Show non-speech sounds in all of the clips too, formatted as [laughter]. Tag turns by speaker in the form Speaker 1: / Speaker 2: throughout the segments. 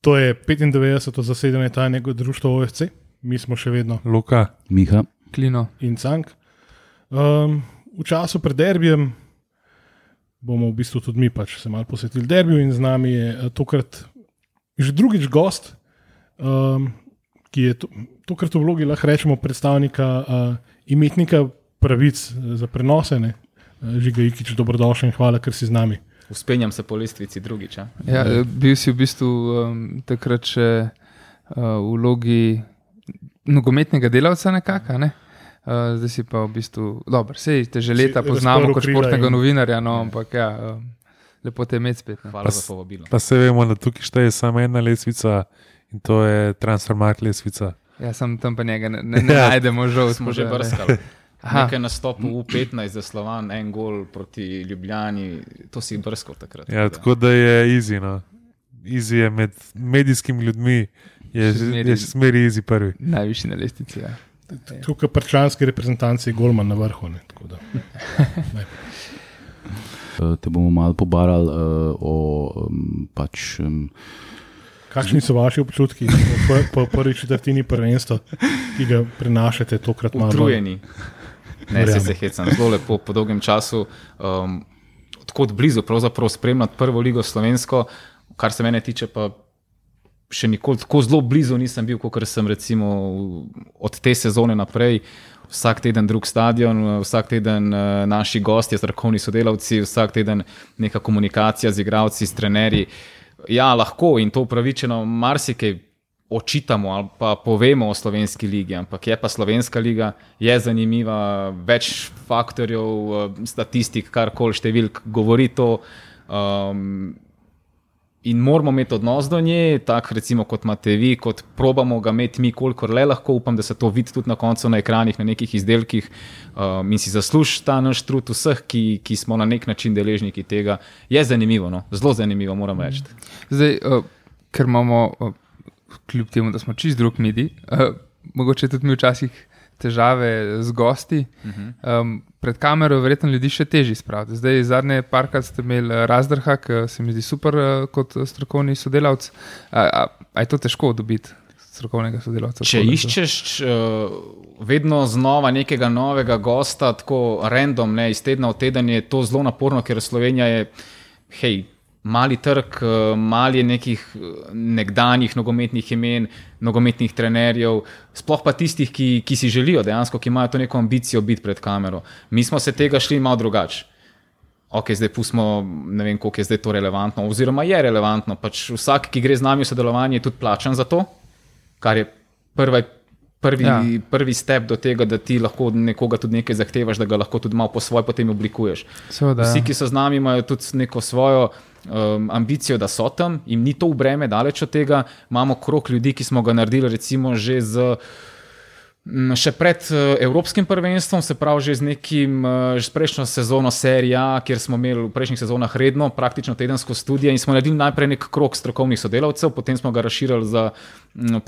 Speaker 1: To je 95. zasedanje tajnega društva OFC, mi smo še vedno
Speaker 2: Luka,
Speaker 3: Miha,
Speaker 4: Klino.
Speaker 1: in Cank. Um, v času pred derbijem bomo v bistvu tudi mi pač se malo posvetili derbiju in z nami je eh, tokrat že drugič gost, um, ki je to, tokrat v vlogi, lahko rečemo, predstavnika uh, imetnika pravic eh, za prenose. Ne? Eh, Žiga Ikič, dobrodošli in hvala, ker si z nami.
Speaker 5: Uspenjam se po lestvici drugič.
Speaker 4: Ja, eh, bil si v bistvu um, takrat še uh, v vlogi nogometnega delavca, nekako. Ne? Uh, zdaj si pa v bistvu, dobro, sej te že leta poznamo kot športnega
Speaker 1: in-
Speaker 4: novinarja, no, ampak ja, um, lepo te imeti spet. Ne?
Speaker 5: Hvala
Speaker 2: Pa
Speaker 5: za povabilo.
Speaker 2: pa se vemo, da tukaj šteje samo ena lesvica in to je transfermarkt lesvica.
Speaker 4: Ja, sem tam pa njega ne, ne, ne
Speaker 2: Ja.
Speaker 4: najdemo, žal
Speaker 5: Smo že brskali.
Speaker 4: Aha.
Speaker 5: Nekaj nastopov v 15 za Slovan, en gol proti Ljubljani, to si brskal takrat.
Speaker 2: Ja,
Speaker 5: tako da.
Speaker 2: tako da je easy. No. Easy je med medijskimi ljudmi, je
Speaker 4: Še
Speaker 2: smeri easy prvi.
Speaker 4: Najvišji na lestvici. Ja.
Speaker 1: Tukaj pri članski reprezentanci je Golman na vrhu. Ne? Tako da. [laughs]
Speaker 3: Eh, te bomo malo pobarali uh, o um, pač. Um,
Speaker 1: Kakšni so vaši občutki po, po prvi četrtini prvenstva, ki ga prenašate tokrat malo? bolj?
Speaker 5: Utrujeni. Ne, se se hecam. Zelo lepo po dolgem času. Um, tako od blizu pravzaprav spremljati prvo ligo slovensko, kar se mene tiče, pa še nikoli tako zelo blizu nisem bil, kot sem recimo od te sezone naprej. Vsak teden drug stadion, vsak teden eh, naši gostje, strokovni sodelavci, vsak teden neka komunikacija z igralci, s trenerji. Ja, lahko in to upravičeno marsikaj očitamo ali pa povemo o slovenski ligi, ampak je pa slovenska liga, je zanimiva, več faktorjev, eh, statistik, karkoli številk govori to. Um, In moramo imeti odnos do nje, tako kot imate vi, kot probamo ga imeti mi, kolikor le lahko. Upam, da se to vidi tudi na koncu na ekranih, na nekih izdelkih. Um, in si zasluži ta naš trud vseh, ki, ki smo na nek način deležniki tega. Je zanimivo, no? zelo zanimivo, moram reči.
Speaker 4: Zdaj, uh, ker imamo, uh, kljub temu, da smo čist drug medij, uh, mogoče tudi mi včasih težave z gosti. Uh -huh. um, pred kamero je verjetno ljudi še težje spraviti. Zdaj, zadnje parkrat ste imeli eh, Razdrha, ki se mi zdi super uh, kot eh, strokovni sodelavec. A, a, a je to težko dobiti strokovnega sodelavca?
Speaker 5: Če
Speaker 4: Tako
Speaker 5: iščeš uh, vedno znova nekega novega gosta, tako random, ne, iz tedna v teden, je to zelo naporno, ker Slovenija je, hej, mali trg, uh, mali je nekih eh, nekdanjih nogometnih imen, nogometnih trenerjev, sploh pa tistih, ki, ki si želijo dejansko, ki imajo to neko ambicijo biti pred kamero. Mi smo se tega šli malo drugače. Ok, zdaj pustimo, ne vem, koliko je zdaj to relevantno, oziroma je relevantno. Pač vsak, ki gre z nami v sodelovanje, je tudi plačan za to, kar je prva, prvi,
Speaker 4: Ja.
Speaker 5: prvi step do tega, da ti lahko od nekoga tudi nekaj zahtevaš, da ga lahko tudi malo po svoje potem oblikuješ.
Speaker 4: Seveda,
Speaker 5: Vsi,
Speaker 4: ja.
Speaker 5: ki so z nami, imajo tudi neko svojo um, ambicijo, da so tam, jim ni to v breme, daleč od tega. Imamo krok ljudi, ki smo ga naredili, recimo, že z. Še pred eh, Evropskim prvenstvom, se pravi, že z nekim, eh, že s prejšnjo sezono serija, kjer smo imeli v prejšnjih sezonah redno, praktično tedensko študijo in smo naredili najprej nek krok strokovnih sodelavcev, potem smo ga razširili za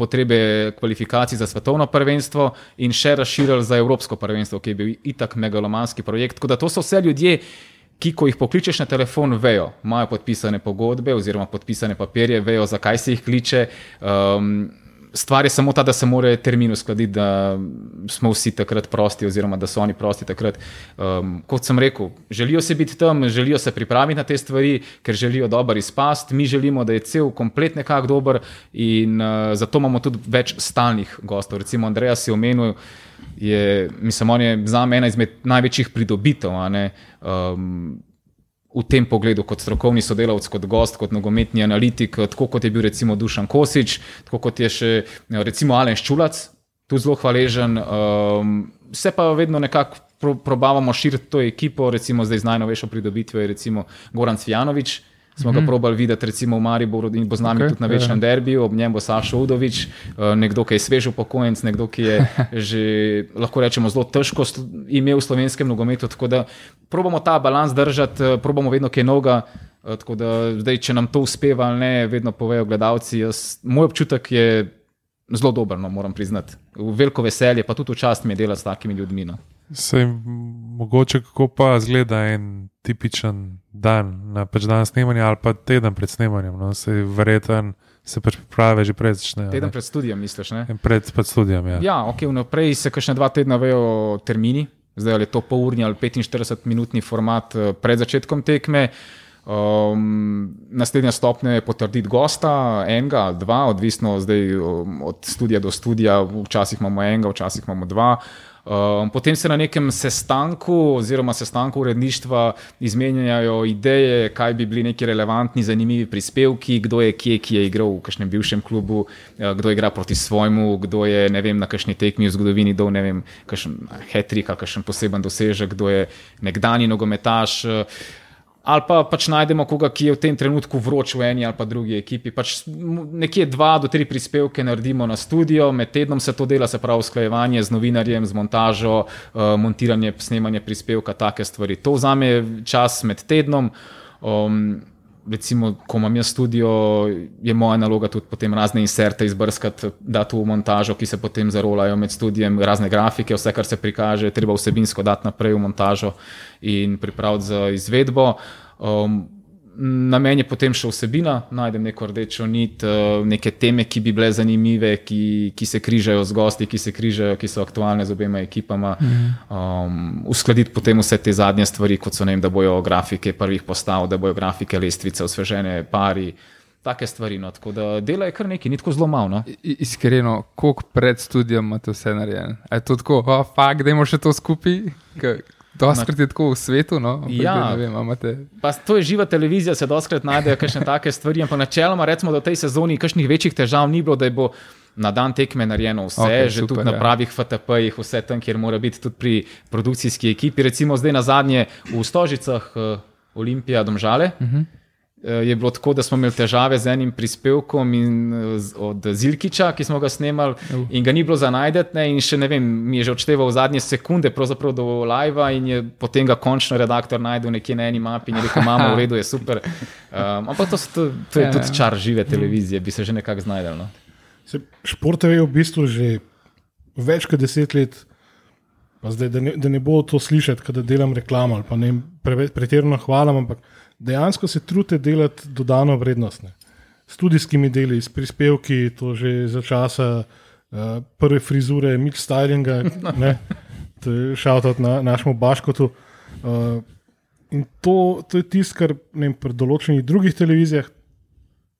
Speaker 5: potrebe kvalifikacij za svetovno prvenstvo in še razširili za Evropsko prvenstvo, ki je bil itak megalomanski projekt. Tako da to so vse ljudje, ki, ko jih pokličeš na telefon, vejo, imajo podpisane pogodbe oziroma podpisane papirje, vejo, zakaj se jih kliče. Um, Stvar je samo ta, da se mora termin uskladiti, da smo vsi takrat prosti, oziroma da so oni prosti takrat. Um, kot sem rekel, želijo se biti tam, želijo se pripraviti na te stvari, ker želijo dober izpast. Mi želimo, da je cel komplet nekako dober, in uh, zato imamo tudi več stalnih gostov. Recimo, Andreja si omenil, je, mislim, on je za me ena izmed največjih pridobitev. Um, v tem pogledu, kot strokovni sodelavec, kot gost, kot nogometni analitik, tako kot je bil recimo Dušan Kosič, tako kot je še recimo Alen Ščulac, tu zelo hvaležen. Um, se pa vedno nekako pro, probavamo širiti to ekipo, recimo zdaj z najnovejšo pridobitvijo je recimo Goran Cvjanovič. Smo ga probali videti, recimo v Mariboru, in bo z nami
Speaker 4: Ok,
Speaker 5: okay, tudi na večnem
Speaker 4: ja.
Speaker 5: derbiju, ob njem bo Sašo Udovič, eh, nekdo, ki je svež upokojenec, nekdo, ki je [laughs] že, lahko rečemo, zelo težko imel v slovenskem nogometu. Tako da probamo ta balans držati, eh, probamo vedno kaj novega. eh, Tako da zdaj, če nam to uspeva ali ne, vedno povejo gledalci. Jaz, moj občutek je zelo dober, no, moram priznati. Veliko veselje, pa tudi v čast mi je delati s takimi ljudmi. No.
Speaker 2: Sej, mogoče kako pa zgleda en tipičen dan, na pač dan snemanja ali pa teden pred snemanjem. No, se verjeten se pač priprave že pred začnejo.
Speaker 5: Teden
Speaker 2: ne.
Speaker 5: pred študijem, misliš? Ne?
Speaker 2: Pred, pred študijem, ja.
Speaker 5: Ja, ok, vnaprej se kakšne dva tedna vejo termini, zdaj ali je to polurni ali 45-minutni format eh, pred začetkom tekme. Um, naslednja stopnja je potrditi gosta, enega ali dva, odvisno zdaj, um, od studija do studija, včasih imamo enega, včasih imamo dva. Um, potem se na nekem sestanku oziroma sestanku uredništva izmenjajo ideje, kaj bi bili neki relevantni, zanimivi prispevki, kdo je kje, ki je igral v kakšnem bivšem klubu, eh, kdo igra proti svojemu, kdo je vem, na kakšni tekmi v zgodovini dol, ne vem, kakšen hetrik kakšen poseben dosežek, kdo je nekdani nogometaš. eh, Ali pa pač najdemo koga, ki je v tem trenutku vroč v eni ali pa drugi ekipi. Pač nekje dva do tri prispevke naredimo na studio, med tednom se to dela, se pravi usklajevanje z novinarjem, z montažo, uh, montiranje, snemanje prispevka, take stvari. To vzame čas med tednom. Um, recimo, ko imam jaz studio, je moja naloga tudi potem razne inserte izbrskati, dati v montažo, ki se potem zarolajo med studijem, razne grafike, vse, kar se prikaže, treba vsebinsko dati naprej v montažo in pripraviti za izvedbo. Um, Na meni je potem še vsebina, najdem neko rdečo nit, eh, neke teme, ki bi bile zanimive, ki, ki se križajo z gosti, ki se križajo, ki so aktualne z obema ekipama. Um, uskladiti potem vse te zadnje stvari, kot so ne vem, da bojo grafike prvih postav, da bojo grafike lestvice, osvežene pari. Take stvari, no. tako da dela je kar nekaj, ni tako zelo malo. No.
Speaker 4: Iskreno, koliko pred studijem imate vse narejeno? A Je to tako, oh, fakt, da imamo še to skupaj? Doskrat je tako v svetu, no?
Speaker 5: Ja.
Speaker 4: ne vem, imate.
Speaker 5: Pa to je živa televizija, se doskrat najdejo kakšne take stvari, ampak načeloma, recimo, da v tej sezoni kakšnih večjih težav ni bilo, da je bo na dan tekme narejeno vse, okay, že
Speaker 4: super,
Speaker 5: tudi na
Speaker 4: ja.
Speaker 5: pravih FTP-jih, vse tam, kjer mora biti tudi pri produkcijski ekipi. Recimo zdaj na zadnje v Stožicah, uh, Olimpija, Domžale. Uh -huh. Je bilo tako, da smo imeli težave z enim prispevkom in, eh, od Zilkiča, ki smo ga snemali, uh. in ga ni bilo za najdete. In še ne vem, mi je že odšteval zadnje sekunde, do live, in je potem ga končno redaktor najdel nekje na eni mapi in je rekel: Mama, v redu je super. Um, ampak to, so to, to je
Speaker 4: Ja,
Speaker 5: tudi
Speaker 4: ja.
Speaker 5: čar žive televizije, bi se že nekako znajdel. No?
Speaker 1: Se, šport je v bistvu že več kot deset let, zdaj, da, ne, da ne bo to slišati, da delam reklamo ali pa ne pretirano hvalim, ampak dejansko se trudite delati dodano vrednost. Ne. S Studijskimi deli, s prispevki, to že za časa uh, prve frizure, mix stylinga, [laughs] je šaltat na našemu baškotu. Uh, in to, to je tisto, kar ne vem, pri določenih drugih televizijah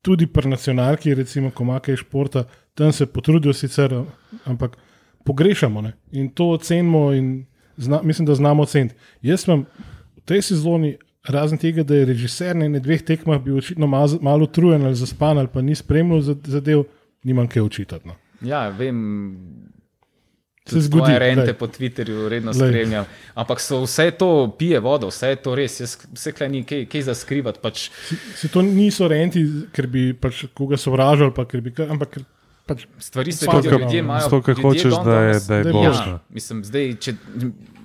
Speaker 1: tudi pri nacionalki, recimo, ko ima kaj športa, tam se potrudijo sicer, ampak pogrešamo ne? in to ocenimo in zna, mislim, da znamo oceniti. Jaz sem v tej sezoni, razen tega, da je režiser na dveh tekmah bil očitno malo, utrujen ali zaspan ali pa ni spremljal za- zadev, nimam kaj očitati. No.
Speaker 5: Ja, vem.
Speaker 1: Se zgodi,
Speaker 5: Moje rente
Speaker 1: glej.
Speaker 5: po Twitterju redno
Speaker 1: Glej.
Speaker 5: spremljam. Ampak so vse to pije vodo, vse je to res. Jaz, vse kaj ni kaj, kaj za skrivati. Pač,
Speaker 1: Se to niso renti, ker bi pač koga sovražili, pa bi, ampak pač
Speaker 5: stvari se vidijo, ljudje imajo.
Speaker 2: ker
Speaker 5: ljudje
Speaker 2: hočeš, da je- da je
Speaker 1: je
Speaker 2: boljše.
Speaker 1: boljše.
Speaker 5: Ja, mislim, zdaj, če,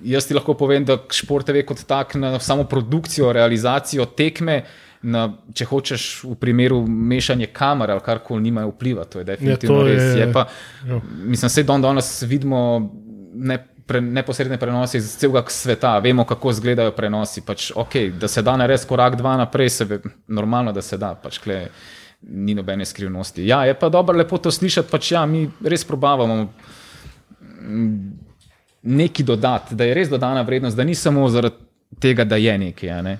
Speaker 5: jaz ti lahko povem, da šport TV kot tak na samo produkcijo, realizacijo tekme. Na, če hočeš v primeru mešanja kamer ali karkoli, nima vpliva, to je definitivno
Speaker 1: Ja, to
Speaker 5: res.
Speaker 1: je-
Speaker 5: Je pa,
Speaker 1: ja.
Speaker 5: mislim, da dan danes vidimo ne, pre, neposredne prenose iz celega sveta, vemo, kako izgledajo prenosi. Pač, okay, da se da narediti korak dva naprej, se ve, normalno, da se da. Pač, kle, ni nobene skrivnosti. Ja, je pa dobro, lepo to slišati. Pač, ja, mi res probavamo nekaj dodati, da je res dodana vrednost, da ni samo zaradi tega, da je nekaj. a Ne?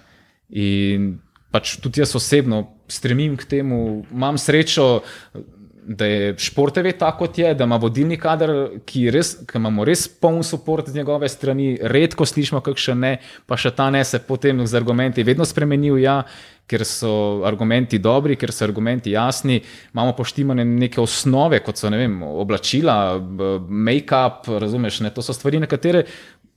Speaker 5: In pač tudi jaz osebno stremim k temu, imam srečo, da je šport TV tako, kot je, da ima vodilni kader, ki, res, ki imamo res poln podpor z njegove strani, redko slišimo, kakšen ne, pa še ta ne se potem z argumenti vedno spremenil. Ja, Ker so argumenti dobri, ker so argumenti jasni, imamo poštimane neke osnove, kot so vem, oblačila, make-up, razumeš, ne? to so stvari, na katere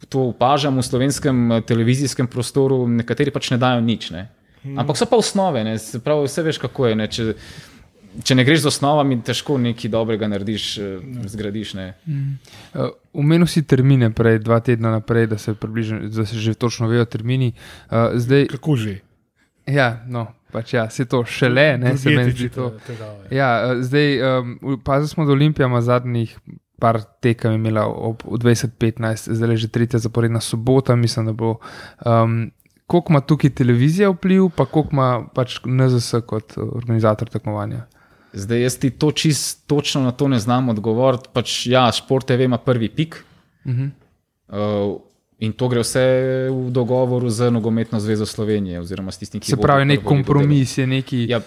Speaker 5: to opažam v slovenskem eh, televizijskem prostoru, nekateri pač ne dajo nič. Ne? Ampak so pa osnove, ne? pravi, vse veš, kako je. Ne? Če, če ne greš z osnovami, težko nekaj dobrega narediš, eh, zgradiš. Ne?
Speaker 4: Uh, Umenil si termine, prej dva tedna naprej, da se, približno, da se že točno vejo termini. Uh, zdaj,
Speaker 1: kako že.
Speaker 4: ja, no, pač ja, se to šele, ne, se meni zdi to.
Speaker 1: te- težave.
Speaker 4: Ja, eh, zdaj, um, pazili smo, da Olimpija ima zadnjih par tekem imela ob ob 2015, zdaj je že tretja zaporedna sobota, mislim, da bo. Um, koliko ima tukaj televizija vpliv, pa koliko ima pač NZS kot organizator tekmovanja?
Speaker 5: Zdaj jaz ti to čist točno na to ne znam odgovoriti. Pač, ja, šport TV ima prvi pik.
Speaker 4: Uh -huh.
Speaker 5: Uh, in to gre vse v dogovoru z Nogometno zvezo Slovenije. oziroma s tistim, ki
Speaker 4: Se pravi, nek kompromis je neki.
Speaker 5: Ja,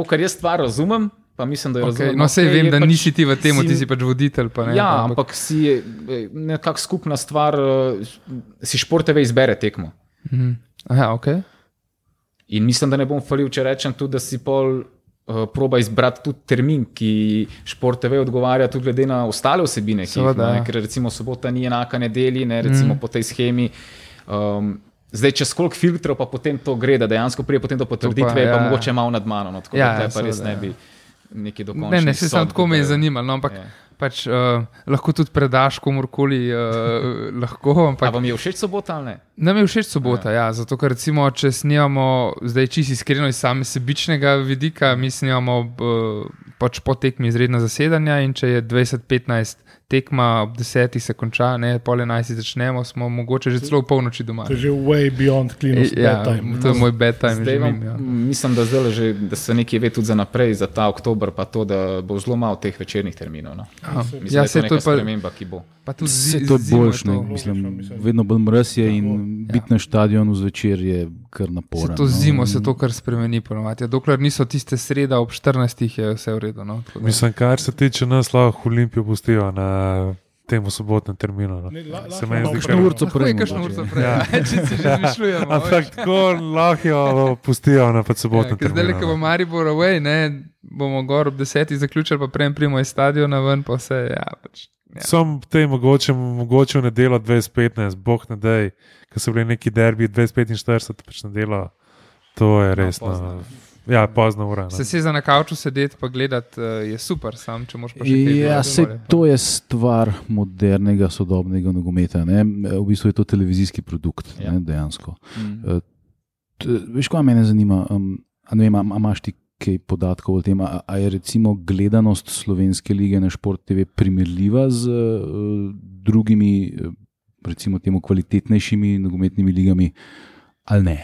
Speaker 5: Kar jaz stvar razumem, pa mislim, da je
Speaker 4: Okay,
Speaker 5: razumem.
Speaker 4: no, sej vem,
Speaker 5: je
Speaker 4: da
Speaker 5: pač
Speaker 4: nisi ti v tem,
Speaker 5: si-
Speaker 4: ti si pač voditelj. Pa ne,
Speaker 5: Ja, ampak si je eh, nekakšna skupna stvar, eh, si šport TV izbere tekmo.
Speaker 4: Mhm. Aha, okay.
Speaker 5: In mislim, da ne bom falil, če rečem tudi, da si pol. Uh, Proba izbrati tudi termin, ki šport TV odgovarja, tudi glede na ostale vsebine, ki jih
Speaker 4: Seveda,
Speaker 5: ima.
Speaker 4: ja.
Speaker 5: Ker recimo sobota ni enaka nedelji, ne, recimo mm. po tej schemi. Um, zdaj, čez koliko filtrov pa potem to gre, da dejansko prije potem do potrditve, je
Speaker 4: ja,
Speaker 5: pa
Speaker 4: ja.
Speaker 5: mogoče malo nad mano. No, tako
Speaker 4: Ja,
Speaker 5: da
Speaker 4: ja,
Speaker 5: tukaj pa res
Speaker 4: seveda,
Speaker 5: ne
Speaker 4: ja.
Speaker 5: bi neki dokončni.
Speaker 4: Ne, ne, se
Speaker 5: sodb
Speaker 4: tako me je zanimalo, no, ampak
Speaker 5: Ja.
Speaker 4: Pač, uh, lahko tudi predaš komorkoli, uh, lahko.
Speaker 5: Pa
Speaker 4: Ampak,
Speaker 5: vam je všeč sobota ali ne?
Speaker 4: Nam je všeč sobota, ja. Ja, zato ker recimo, če snimamo, zdaj čisto iskreno iz same sebičnega vidika, mi snimamo uh, pač po tekmi izredna zasedanja in če je 20-15 tekma, ob 10 se konča, ne, pol 11 začnemo, smo mogoče že celo v polnoči doma.
Speaker 1: To je že way beyond clean of
Speaker 4: Ja,
Speaker 1: bedtime.
Speaker 4: to je moj bedtime,
Speaker 5: Zdaj
Speaker 4: že
Speaker 5: vam,
Speaker 4: vem. Ja.
Speaker 5: mislim, da, zdaj že, da se nekaj ve tudi za naprej, za ta oktober, pa to, da bo zelo malo teh večernih terminov. No.
Speaker 4: Aha.
Speaker 5: Mislim,
Speaker 4: Ja,
Speaker 5: da
Speaker 4: se
Speaker 5: je to
Speaker 4: je pa,
Speaker 5: sprememba, ki bo.
Speaker 4: pa tudi
Speaker 3: Vse
Speaker 4: zi-
Speaker 3: to je
Speaker 4: zimo
Speaker 3: boljš,
Speaker 4: to.
Speaker 3: mislim,
Speaker 1: mislim.
Speaker 3: vedno bolj mraz je in
Speaker 4: Ja.
Speaker 3: biti na stadionu zvečer je kar
Speaker 4: Se
Speaker 3: naporno.
Speaker 4: to zimo se to kar spremeni, ponovadi. Ja, dokler niso tiste sreda ob 14, je vse v redu. No?
Speaker 2: Mislim, kar se tiče nas, lahko Olimpijo pustijo na tem sobotnem terminu. No.
Speaker 1: Ne, la-
Speaker 2: Se
Speaker 1: lahko
Speaker 2: meni zdi,
Speaker 3: Kakšno
Speaker 2: kar-
Speaker 3: urco
Speaker 4: je
Speaker 3: prej.
Speaker 4: kakšno urco prej,
Speaker 2: Ja. [laughs]
Speaker 4: če si že izmišljujemo. [laughs]
Speaker 2: Ampak tako lahko jo pustijo na sobotnem
Speaker 4: Ja, ker zdaj, ko
Speaker 2: terminu.
Speaker 4: bo
Speaker 2: no.
Speaker 4: Maribor away, ne, bomo gor ob desetih zaključili, pa prej prijemo iz stadiona ven, pa vse. Ja, pač, ja.
Speaker 2: Sam te mogoče, mogoče v nedelo 2015, bog ne dej, ko so bili neki derbi 2045, pač nedelo, to je res.
Speaker 5: pozno.
Speaker 2: No, ja, pozna ura. No.
Speaker 4: Se se za na kavču sedeti pa gledati uh, je super, sam če moš pa še kaj
Speaker 3: Ja, se, to je stvar modernega, sodobnega nogometa. Ne? V bistvu je to televizijski produkt,
Speaker 5: Ja.
Speaker 3: ne, dejansko.
Speaker 5: Mm.
Speaker 3: T, veš, kaj me zanima? Um, a ne vem, imaš ti kaj podatkov o tem, a, a je recimo gledanost slovenske lige na Šport TV primerljiva z uh, drugimi, eh, recimo temu kvalitetnejšimi nogometnimi ligami ali ne?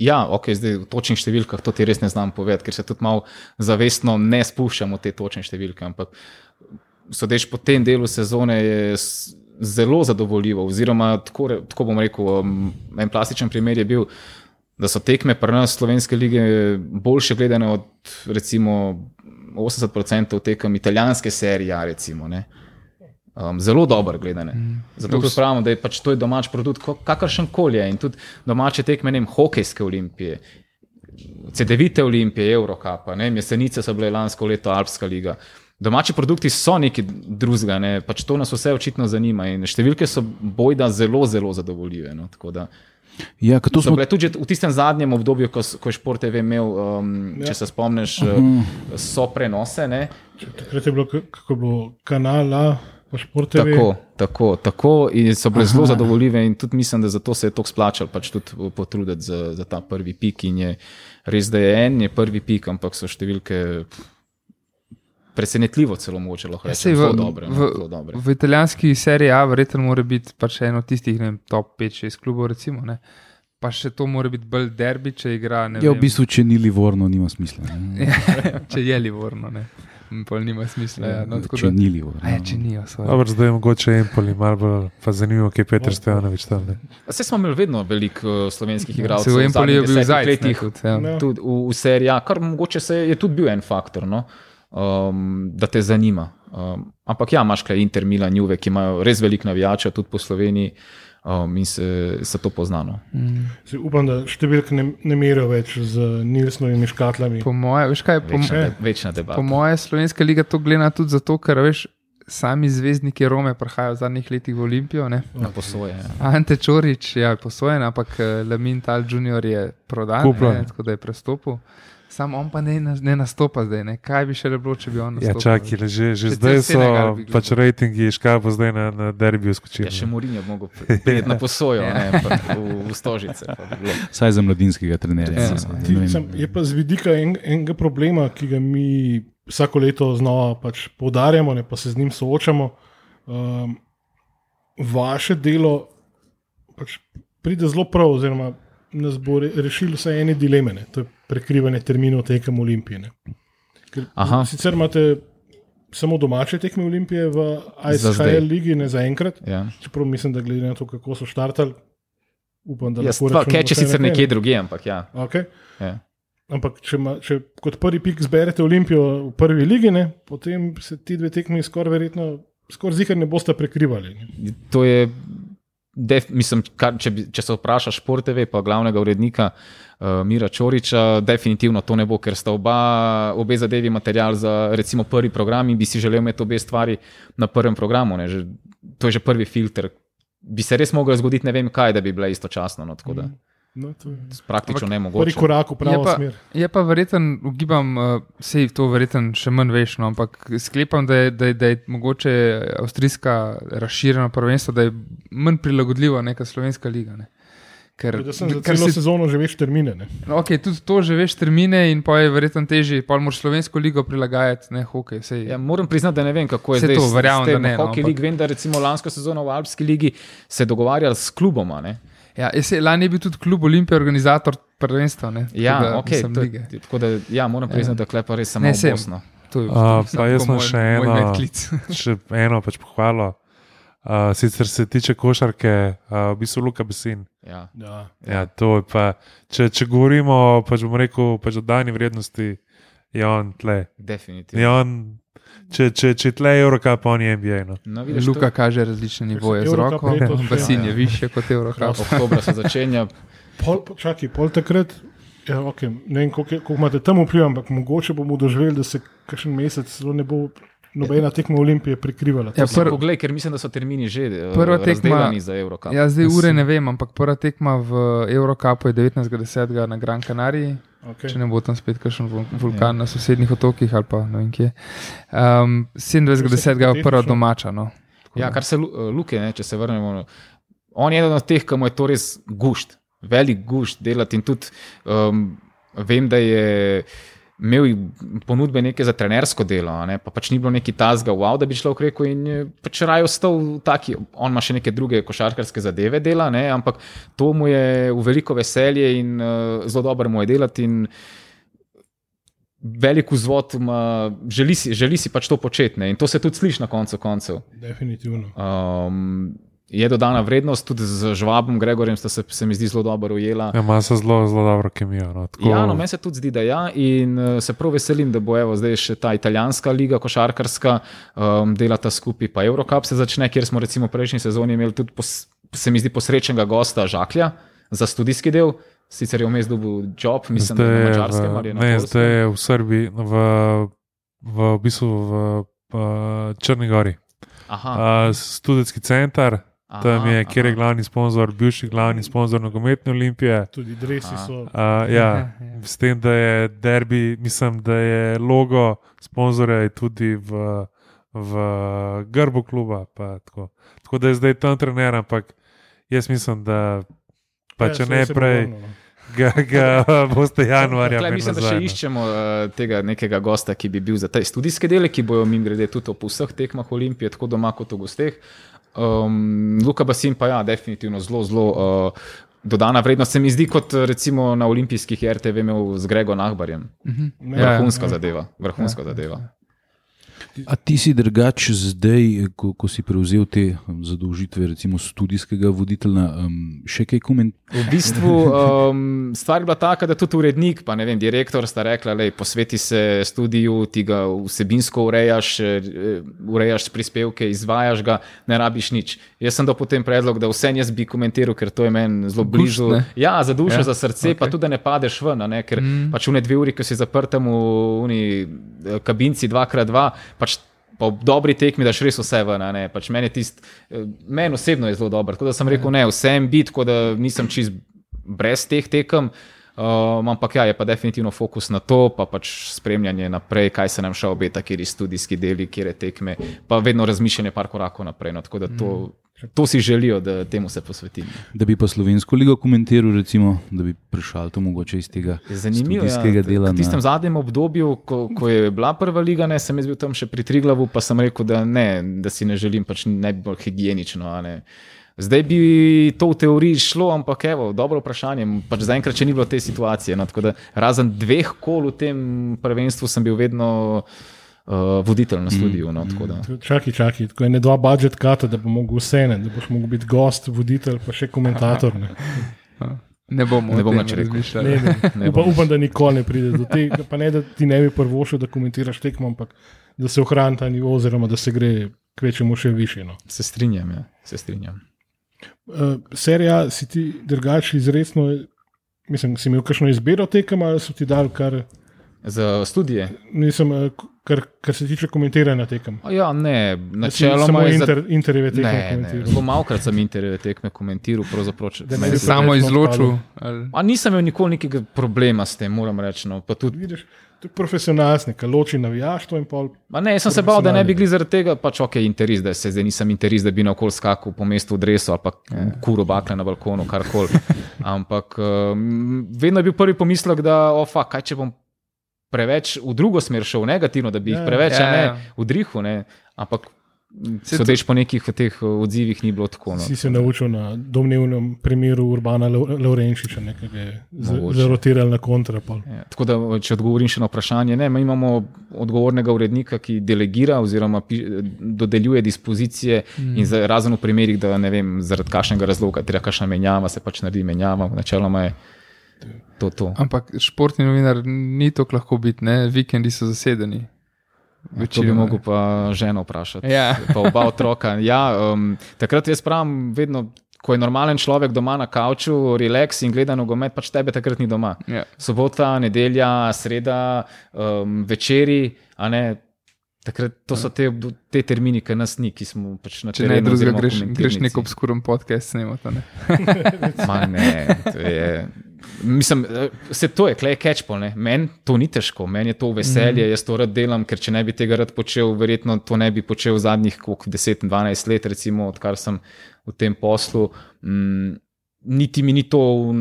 Speaker 5: Ja, ok, zdaj v točnih številkah to ti res ne znam povedati, ker se tudi malo zavestno ne spuščamo v te točne številke. Ampak sodeč po tem delu sezone je zelo zadovoljivo. Oziroma, tako, tako bom rekel, um, en plastičen primer je bil, da so tekme pri nas slovenske lige boljše gledane od recimo 80% tekem italijanske serije. Recimo, ne. Um, zelo dobro gledane. Zato tudi pravimo, da je pač to je domač produkt, kakršen koli je. In tudi domače tekme, ne vem, hokejske olimpije, CD-vite olimpije, Eurocapa, ne vem, jesenice so bile lansko leto Alpska liga. Domači produkti so nekaj drugega, ne? pač to nas vse očitno zanima in številke so bojda zelo, zelo zadovoljive. No? Tako da
Speaker 3: Ja, to
Speaker 5: So
Speaker 3: smo
Speaker 5: bile tudi v tistem zadnjem obdobju, ko, ko je Šport TV imel, um, ja. če se spomniš, uh, so prenose. Ne?
Speaker 1: Takrat je bilo, kako je bilo, kanala.
Speaker 5: Tako, tako, tako in so bile Aha. zelo zadovoljive, in tudi mislim, da zato se je to splačalo, pač tudi potruditi za, za ta prvi pik. In je res, da je en, je prvi pik, ampak so številke presenetljivo, celo mogoče lahko
Speaker 4: Ja, sej v-
Speaker 5: zelo dobre. no,
Speaker 4: v-
Speaker 5: zelo dobre.
Speaker 4: V italijanski seriji A, verjetno, mora biti pač eno od tistih ne vem, top 5-6 klubov. Recimo, ne. pa še to mora biti bolj derbi, če igra. ne
Speaker 3: Ja, v
Speaker 4: vem,
Speaker 3: bistvu, če ni Livorno, nima smisla. ne. [laughs]
Speaker 4: če je Livorno. ne. Pol nima smisla. Ja, no, tako
Speaker 3: če
Speaker 4: da-
Speaker 3: ni Livorno.
Speaker 4: A Ja, če nijo, so.
Speaker 2: Dobro, zdaj je mogoče Empoli, malo bolj pa zanimivo, kaj je Petr Stevanovič tam. ne.
Speaker 5: Vse smo imeli vedno veliko uh, slovenskih
Speaker 4: Se
Speaker 5: igralcev.
Speaker 4: v Empoli je bil ne,
Speaker 5: letih.
Speaker 4: tudi, ja.
Speaker 1: Ja.
Speaker 5: tudi v, v seriji, ja, kar mogoče se je tudi bil en faktor, no, um, da te zanima. Um, ampak ja, imaš kaj Inter, Milan, Juve, ki imajo res veliko navijačev tudi po Sloveniji um, in se, se to poznano.
Speaker 1: Se upam, da številke ne, ne merijo več z Nilsnovimi škatlami.
Speaker 4: Po moje, veš kaj, po,
Speaker 5: Večna,
Speaker 1: Eh.
Speaker 5: de, večna debata.
Speaker 4: po moje slovenska liga to gleda tudi zato, ker veš. Sami zvezdniki Rome prihajajo v zadnjih letih v Olimpijo. Ne?
Speaker 5: Na posoje. Ja.
Speaker 4: Ante Čorič je ja, posojen, ampak eh, Lamin Tal Junior je prodan, ne, tako da je prestopil. Sam on pa ne, ne nastopa zdaj. Ne. Kaj bi še bilo, če bi on
Speaker 2: Ja,
Speaker 4: nastopil?
Speaker 2: čakaj, le že, že zdaj so pač rejtingi, škaj bo zdaj na, na derbiju skočil.
Speaker 5: Ja, še Morinjo bi mogel [laughs] priti na posojo, ne, pa v, v Stožice.
Speaker 3: Saj za mladinskega trenerja.
Speaker 4: Ja.
Speaker 1: Ti, sem, je pa z vidika en, enega problema, ki ga mi vsako leto znova pač poudarjamo, ne, pa se z njim soočamo. Um, vaše delo pač pride zelo prav, oziroma nas bo re, rešilo vsaj ene dileme, ne, to je prekrivanje terminov tekem Olimpije. ne. Ker
Speaker 5: Aha.
Speaker 1: Sicer imate samo domače tekme Olimpije v. ISHL ligi, ne zaenkrat.
Speaker 5: Ja.
Speaker 1: Čeprav mislim, da glede na to, kako so štartali, upam, da
Speaker 5: Ja,
Speaker 1: lahko rečemo
Speaker 5: keče
Speaker 1: vsaj
Speaker 5: sicer nekje drugje, ampak ja.
Speaker 1: Okay.
Speaker 5: ja.
Speaker 1: Ampak, če, ma, če kot prvi pik zberete Olimpijo v prvi ligi, ne, potem se ti dve tekmi skoraj verjetno, skoraj zihar ne boste prekrivali. Ne.
Speaker 5: To je, def, mislim, kar, če, bi, če se vprašaš športeve, pa glavnega urednika uh, Mira Čoriča, definitivno to ne bo, ker sta oba, obe zadevi material za recimo prvi program in bi si želel imeti obe stvari na prvem programu. Ne, že, to je že prvi filter. Bi se res moglo zgoditi, ne vem kaj, da bi bile istočasno. No, da
Speaker 1: No, to je
Speaker 5: praktično
Speaker 1: prvi
Speaker 5: nemogoče.
Speaker 1: korak v pravo
Speaker 4: Je pa-
Speaker 1: smer.
Speaker 4: Je pa verjeten, ugibam, uh, sej to verjeten še manj veš, no, ampak sklepam, da je, da, je, da je mogoče avstrijska razširjena prvenstvo, da je manj prilagodljiva neka slovenska liga. Ne. Ker,
Speaker 1: Da sem za
Speaker 4: ker
Speaker 1: celo
Speaker 4: si-
Speaker 1: sezono že več termine. Ne.
Speaker 4: No, okay, tudi to že veš termine in pa je verjetno težje, pa moraš slovensko ligo prilagajati, ne hokej. Sej,
Speaker 5: Ja, moram priznati, da ne vem, kako je zdaj
Speaker 4: to verjamem,
Speaker 5: tem
Speaker 4: da ne, no,
Speaker 5: Hockey
Speaker 4: ampak-
Speaker 5: League, vem, da recimo lansko sezono v Alpski ligi se dogovarjali s kluboma. Ne?
Speaker 4: Ja, se, lani je bil tudi klub Olimpija organizator prvenstva. Ne,
Speaker 5: Ja,
Speaker 4: Tako da,
Speaker 5: ok.
Speaker 4: mislim,
Speaker 5: To, tako da, ja, moram priznati, da klepa res samo
Speaker 4: Ne, sej.
Speaker 5: Bosno.
Speaker 4: To je
Speaker 2: A,
Speaker 4: samo
Speaker 2: pa jaz
Speaker 4: moj-
Speaker 2: še eno-. [laughs] Še eno pač pohvalo. Uh, sicer se tiče košarke, uh, v bistvu Luka Besin.
Speaker 5: Ja.
Speaker 1: Ja.
Speaker 2: Ja, to je pa, če, če govorimo pač bom rekel, pač o dani vrednosti, je on tle.
Speaker 5: Definitivno.
Speaker 2: Je on, če, če, če tle je Eurocup, on je NBA. No.
Speaker 5: No, vidiš,
Speaker 4: Luka kaže različne nivoje z roko, basin je više kot Eurocup.
Speaker 5: to, oktobra se začenja.
Speaker 1: Pol, čakaj, pol takrat. Ja, okay. Ne vem, koliko, koliko imate tam vpliv, ampak mogoče bomo doživeli, da se kakšen mesec celo ne bo nobena tekma Olimpije prikrivala.
Speaker 4: Ja,
Speaker 5: Prv... Poglej, ker mislim, da so termini že uh,
Speaker 4: Prva tekma-
Speaker 5: razdelani za Eurocup.
Speaker 4: Ja, zdaj ure ne vem, ampak prva tekma v Eurocupu je 19.10. na Gran Canariji,
Speaker 1: okay.
Speaker 4: če ne bo tam spet kakšen vul- vulkan na sosednjih otokih ali pa ne vem kje. Um, 27.10. je prva domača. No. Tako
Speaker 5: Ja,
Speaker 4: da-
Speaker 5: kar se eh, Luke, ne, če se vrnemo. no, On je eden od teh, ki mu je to res gušt, velik gušt delati. In tudi um, vem, da je imel ponudbe neke za trenersko delo, ne, pa pač ni bilo neki tazga, wow, da bi človek rekel. In je pač raje ostal v taki, on ima še neke druge košarkarske zadeve dela, ne, ampak to mu je v veliko veselje in uh, zelo dobro mu je delati. Velik vzvod, ima, želi, si, želi si pač to početi ne, in to se tudi sliši na koncu koncev.
Speaker 1: Definitivno.
Speaker 5: Um, je dodana vrednost, tudi z Žvabom, Gregorjem sta se, se mi zdi zelo dobro ujela.
Speaker 2: Ja, ima se zelo, zelo dobro kemijo. No. Tako,
Speaker 5: Ja, no, meni se tudi zdi, da ja, in uh, se prav veselim, da bo evo, zdaj še ta italijanska liga, košarkarska, um, delata skupaj, pa Eurocup se začne, kjer smo recimo prejšnji sezoni imeli tudi, pos, se mi zdi, posrečnega gosta Žaklja za študijski del, sicer je vmes dobil job, mislim, da je na
Speaker 2: zdaj,
Speaker 5: mačarskem ali na
Speaker 2: ne,
Speaker 5: Poljskem.
Speaker 2: zdaj je v Srbiji, v, v, v bistvu v, v Črni Gori.
Speaker 5: Aha,
Speaker 2: Uh, Studentski center, tam je, kjer je glavni sponzor, bivši glavni sponzor nogometne olimpije.
Speaker 1: Tudi dresi
Speaker 5: Aha.
Speaker 1: so.
Speaker 2: Uh, ja, s tem, da je derbi, mislim, da je logo sponzorja tudi v, v grbu kluba. pa Tako. tako da je zdaj tam trener, ampak jaz mislim, da pa
Speaker 1: Ja,
Speaker 2: če ne prej,
Speaker 1: no.
Speaker 2: ga, ga boste januarja.
Speaker 5: Tukaj mislim, da še
Speaker 2: no.
Speaker 5: iščemo uh, tega nekega gosta, ki bi bil za te študijske dele, ki bojo mim grede tudi po vseh tekmah Olimpije, tako doma kot v gosteh. Um, Luka Basin pa ja, definitivno zelo, zelo uh, dodana vrednost. Se mi zdi kot recimo na olimpijskih RTV imel z Grego Nahbarjem.
Speaker 1: Ne,
Speaker 4: Ja,
Speaker 5: Vrhunska
Speaker 1: ja.
Speaker 5: zadeva. Vrhunska zadeva.
Speaker 3: A ti si drugač zdaj, ko, ko si prevzel te um, zadolžitve, recimo študijskega voditelja, um, še kaj komentirati?
Speaker 5: V bistvu um, stvar je bila taka, da tudi urednik, pa ne vem, direktor sta rekla, da posveti se študiju, ti ga vsebinsko urejaš, eh, urejaš prispevke, izvajaš ga, ne rabiš nič. Jaz sem dal potem predlog, da vse jaz bi komentiral, ker to je meni zelo blizu.
Speaker 4: ne?
Speaker 5: Ja, za dušo,
Speaker 4: Ja,
Speaker 5: za srce, okay. pa tudi da ne padeš ven, ne? ker mm. pač v ne dve uri, ko si zaprtem v uni eh, kabinci 2x2, pač po dobri tekmi daš res vse ven. Pač meni, tist, eh, meni osebno je zelo dobro. Tako da sem rekel, ne, vsem biti, tako da nisem čist brez teh tekem. Um, ampak ja, je pa definitivno fokus na to, pa pač spremljanje naprej, kaj se nam še obeta, kjer je študijski deli, kjer je tekme, pa vedno razmišljanje par korakov naprej. No, tako da to, to si želijo, da temu se posvetim.
Speaker 3: Da bi pa slovensko ligo komentiral, recimo, da bi prišel to mogoče iz tega
Speaker 5: Zanimivo
Speaker 3: študijskega dela.
Speaker 5: v tistem
Speaker 3: na-
Speaker 5: zadnjem obdobju, ko, ko je bila prva liga, ne, sem jaz bil tam še pri Triglavu, pa sem rekel, da ne, da si ne želim, pač ne bi bolj higienično. ne. Zdaj bi to v teoriji šlo, ampak evo, dobro vprašanje. Pač zaenkrat še ni bilo te situacije. No, tako da razen dveh kol v tem prvenstvu sem bil vedno uh, voditelj na studiu. No, tako da.
Speaker 1: Čakaj, čakaj, tako je ne dva budžet kata, da bo mogel vse, ne, da boš mogel biti gost, voditelj, pa še komentator. Ne.
Speaker 4: Ne [laughs] bomo,
Speaker 5: Ne bom nič rekel.
Speaker 4: razmišljali.
Speaker 1: Ne, ne. [laughs]
Speaker 5: Ne
Speaker 1: Upa,
Speaker 5: bom.
Speaker 1: upam, da nikoli ne pride do tega. Pa ne, da ti ne bi prvošil, da komentiraš tekmo, ampak da se ohrani ta nivo, oziroma da se gre kvečemu še više. No.
Speaker 5: Se strinjam, ja, se strinjam.
Speaker 1: Uh, serija si ti drugače izredno, mislim, si imel kakšno izbiro tekem ali so ti dali kar,
Speaker 5: Za študije.
Speaker 1: nisem, uh, kar, kar se tiče komentiranja tekem.
Speaker 5: A Ja, ne, načeloma
Speaker 1: samo
Speaker 5: je za-
Speaker 1: inter, intervjuje tekme
Speaker 5: Ne, ne, zelo malokrat sem intervjuje tekme komentiral, pravzaprav. če-
Speaker 1: bi
Speaker 5: se-
Speaker 4: Samo izločil. ali-
Speaker 5: A nisem imel nikoli nekega problema s tem, moram reči. No. Pa tudi,
Speaker 1: Vidiš, to je profesionalno, ki loči navijaštvo in pol.
Speaker 5: ma ne, jaz sem se bal, da ne bi bili zaradi tega, pač ok, interes, da se zdaj nisem interes, da bi na okolj skakal po mestu v dresu ali pa kuro bakle na balkonu, karkoli. [laughs] Ampak um, vedno je bil prvi pomislek, da ofa, kaj če bom preveč v drugo smer šel, negativno, da bi jih
Speaker 1: Ja,
Speaker 5: preveč
Speaker 4: ja,
Speaker 5: ja, ne,
Speaker 4: ja.
Speaker 5: vdrihal. Ne. Ampak sodeč po nekih teh uh, odzivih ni bilo tako. No.
Speaker 1: Si se naučil na domnevnem primeru Urbana Lau- Laurenčiča, ki ga je zarotiral na kontrapol.
Speaker 5: Ja, tako da, če odgovorim še na vprašanje, ne, mi imamo odgovornega urednika, ki delegira oziroma pi, dodeljuje dispozicije, mm. in za, razen v primerih, da ne vem, zaradi kakšnega razloga, treba kakšna menjava, se pač naredi menjava, načeloma je to. to.
Speaker 4: Ampak športni novinar ni tako lahko biti, ne? vikendi so zasedeni.
Speaker 5: To bi
Speaker 4: Večinoma.
Speaker 5: mogel pa ženo vprašati.
Speaker 4: Ja. [laughs]
Speaker 5: Pa oba otroka. Ja, um, takrat jaz pravim, vedno, ko je normalen človek doma na kavču, relaks in gleda nogomet, pač tebe takrat ni doma.
Speaker 4: Ja.
Speaker 5: sobota, nedelja, sreda, um, večeri, a ne. Takrat, to so te, te termini, ki nas ni, ki smo pač na
Speaker 4: Če ne drugega, greš, greš nek obskuren podcast snemati. Ne? [laughs]
Speaker 5: Ma ne, to je. Mislim, se to je, klej catchpol. Meni to ni težko, meni je to veselje, mm. jaz to rad delam, ker če ne bi tega rad počel, verjetno to ne bi počel zadnjih 10-12 let, recimo, odkar sem v tem poslu. Mm, niti mi ni to v,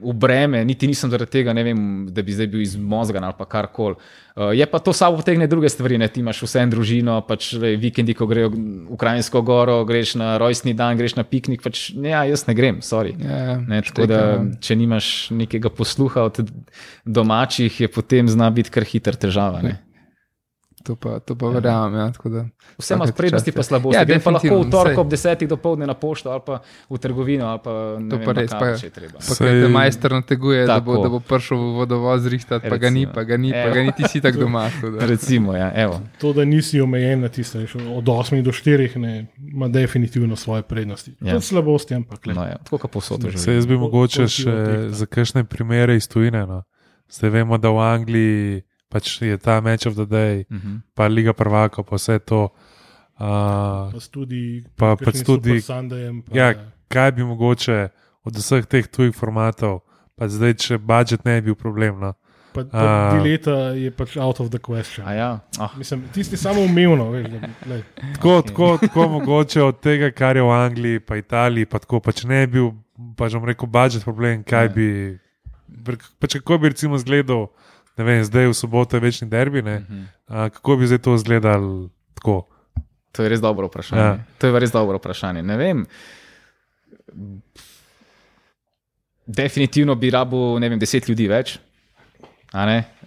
Speaker 5: v breme, niti nisem zaradi tega, vem, da bi zdaj bil izmozgan ali pa karkoli. Uh, je pa to samo potegne druge stvari, ne? ti imaš vse en družino, pač le, vikendi, ko grejo v Ukrajinsko goro, greš na rojstni dan, greš na piknik, pač ne, ja, jaz ne grem, sorry.
Speaker 4: Ja,
Speaker 5: Ne, tako da, če nimaš nekega posluha od domačih, je potem zna biti kar hiter težava. Ne.
Speaker 4: To pa, to pa verjamem. Ja, tako da-
Speaker 5: Vse ima prednosti,
Speaker 4: čast,
Speaker 5: pa slabosti.
Speaker 4: Ja,
Speaker 5: Ja, pa lahko v torek ob desetih do povdne na pošto ali pa v trgovino ali pa ne
Speaker 4: To
Speaker 5: vem,
Speaker 4: pa res, pa-
Speaker 5: če je treba.
Speaker 4: Pa
Speaker 2: Saj-
Speaker 4: kaj te majster nateguje, da bo, da bo prišel v vodovod zrihtati, pa ga ni, pa ga ni, pa
Speaker 5: Evo.
Speaker 4: ga niti si tako doma.
Speaker 5: Recimo, ja, evo.
Speaker 1: To, da nisi omejen na tiste, od 8 do 4, ne, ima definitivno svoje prednosti.
Speaker 5: Ja.
Speaker 1: Je slabosti, ampak le.
Speaker 5: No, ja, tako kot posod
Speaker 2: Se jaz bi mogoče
Speaker 1: ti
Speaker 2: še za kakšne primere iz tujine. No. Zdaj vemo, da v Angliji pač je ta match of the day,
Speaker 5: Mhm.
Speaker 2: pa Liga prvaka, pa vse to. Uh,
Speaker 1: Pa tudi,
Speaker 2: Pa- pač tudi-
Speaker 1: Super Sundayem, pa,
Speaker 2: ja, kaj bi mogoče od vseh teh tujih formatov, pa zdaj, če budžet ne bi bil problem. No.
Speaker 1: pa, pa dileta je pač out of the question.
Speaker 5: A ja, ah,
Speaker 1: Mislim, tisti samo umevno, veš, da, lej,
Speaker 2: Tako, okay. tako, tako mogoče od tega, kar je v Angliji, pa Italiji, pa tako, pa če ne bi bil, pač bom rekel, budžet problem, kaj
Speaker 5: Ja.
Speaker 2: bi, pač kako bi recimo izgledal, ne vem, zdaj v soboto je večni derbi, ne,
Speaker 5: mhm.
Speaker 2: a, kako bi zdaj to izgledalo tako.
Speaker 5: To je res dobro vprašanje.
Speaker 2: Ja.
Speaker 5: To je res dobro vprašanje. Ne vem. Definitivno bi rabo, ne vem, deset ljudi več.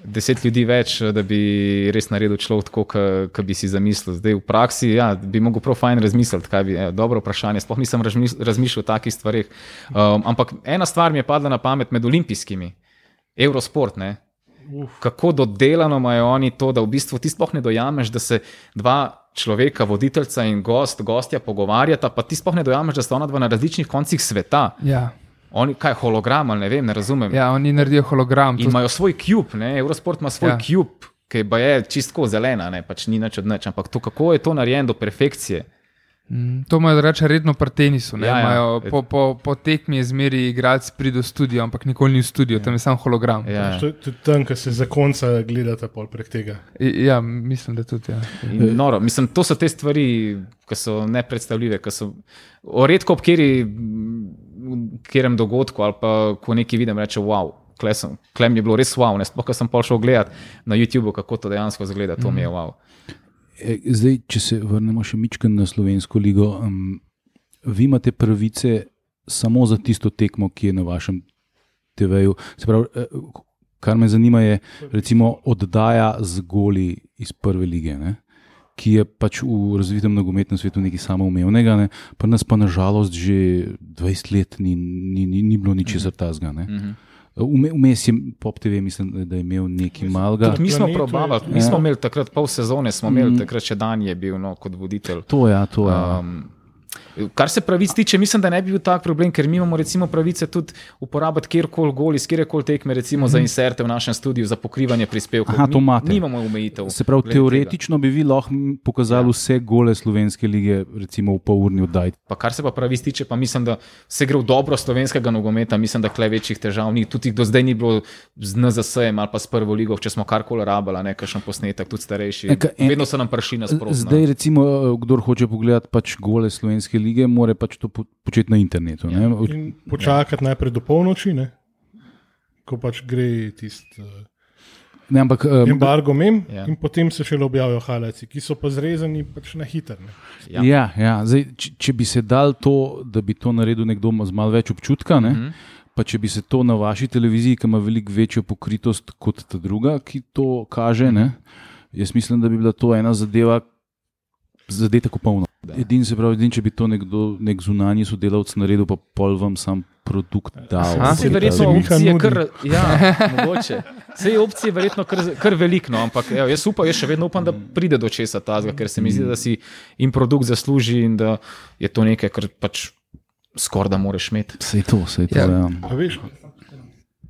Speaker 5: Deset ljudi več, da bi res naredil človek tako, kot bi si zamislil. Zdaj v praksi ja, bi mogel prav fajn razmisliti, kaj bi. Ja, dobro vprašanje, sploh nisem razmišljal o takih stvarih. Um, ampak ena stvar mi je padla na pamet med olimpijskimi, Eurosport. Ne? Kako dodelano imajo oni to, da v bistvu ti sploh ne dojameš, da se dva človeka, voditeljca in gost, gostja pogovarjata, pa ti sploh ne dojameš, da sta ona dva na različnih koncih sveta.
Speaker 4: Ja.
Speaker 5: Oni, kaj hologram ali ne vem, ne razumem.
Speaker 4: ja, oni naredijo hologram. To,
Speaker 5: imajo svoj kjub, Eurosport ima svoj
Speaker 4: Ja.
Speaker 5: kjub, ki pa je čistko zelena, ne? pač ni nič od nič. Ampak to, kako je to narejeno do perfekcije,
Speaker 4: To imajo reče redno pri tenisu. ne,
Speaker 5: Ja, ja.
Speaker 4: imajo Po, po, po tekmi je zmeri igralec pride v studio, ampak nikoli ni v studiu, tam je samo hologram.
Speaker 5: Ja.
Speaker 1: Tudi tam, ki se zakonca gledate pol prek tega.
Speaker 4: Ja, mislim, da tudi. Ja.
Speaker 5: In Noro, mislim, to so te stvari, ki so nepredstavljive. ki So, o redko ob kjeri, kjerem dogodku ali pa ko nekaj vidim, reče wow. Klem, je bilo res wow, ne sploh, ko sem pa šel gledat na YouTube, kako to dejansko izgleda, to mi je wow.
Speaker 3: E, Zdaj, če se vrnemo še mičken na slovensko ligo, um, vi imate pravice samo za tisto tekmo, ki je na vašem TV-ju. Se pravi, eh, kar me zanima, je recimo oddaja z goli iz prve lige. Ne? Ki je pač v razvitem nogometnem svetu nekaj samoumevnega, ne? pa nas pa nažalost že 20 let ni, ni, ni, ni bilo ničesar tazga. ne.
Speaker 5: Mhm.
Speaker 3: Vme- Vmes je Pop TV, mislim, da je imel nekaj malega.
Speaker 5: Tudi mi smo probavali, mi
Speaker 3: Ja.
Speaker 5: smo imeli takrat pol sezone, smo imeli
Speaker 3: Mhm.
Speaker 5: takrat še dan je bil no, kot voditelj.
Speaker 3: To je, ja, to je. ja.
Speaker 5: Um, kar se pravic tiče, mislim, da ne bi bil tak problem, ker mi imamo recimo pravice tudi uporabiti kjerkoli gol iz kjerkoli tekme, recimo mm -hmm. za inserte v našem studiu, za pokrivanje prispevkov.
Speaker 3: Aha, to
Speaker 5: Mi-
Speaker 3: imate.
Speaker 5: Nimamo omejitev.
Speaker 3: Se pravi,
Speaker 5: glede tega.
Speaker 3: teoretično bi vi lahko pokazali ja. vse gole slovenske lige, recimo v polurni oddaji.
Speaker 5: Pa kar se pa pravic tiče, pa mislim, da se gre v dobro slovenskega nogometa, mislim, da kle večjih težav ni. Tudi do zdaj ni bilo z NZS-jem ali pa s prvo ligo, če smo karkoli rabili, nekakšen posnetek, tudi starejši.
Speaker 3: Eka, en-
Speaker 5: Vedno so nam prišli nasprotno.
Speaker 3: Zdaj, recimo, eh, kdor hoče pogledati pač gole slovenske lige, mora pač to po- početi na internetu. Ja.
Speaker 1: In počakati najprej do polnoči, ne? ko pač gre tisti uh,
Speaker 3: Ne, ampak, um,
Speaker 1: embargo mem,
Speaker 5: Ja.
Speaker 1: ja. in potem se šele objavijo haleci, ki so pa zrezani pač na hitro. ne.
Speaker 5: Ja.
Speaker 3: ja, ja. Zdaj, če, če bi se dal to, da bi to naredil nekdo z malo več občutka, ne,
Speaker 5: Mhm.
Speaker 3: pa če bi se to na vaši televiziji, ki ima veliko večjo pokritost kot ta druga, ki to kaže, ne, jaz mislim, da bi bila to ena zadeva, zadeta kot polno. Edini se pravi, edin, če bi to nekdo, nek zunanji sodelavec naredil, pa pol vam sam produkt dal.
Speaker 4: Aha.
Speaker 5: Se
Speaker 1: Se
Speaker 5: verjetno opcije kar, ja, [laughs] mogoče. Vse opcije verjetno kar, kar veliko, no, ampak evo, jaz upam, jaz še vedno upam, da pride do česa tazga, ker se mi zdi, da si in produkt zasluži in da je to nekaj, kar pač skoraj da moraš imeti.
Speaker 3: Vse to, vse to.
Speaker 4: Ja.
Speaker 3: Ja.
Speaker 1: A veš,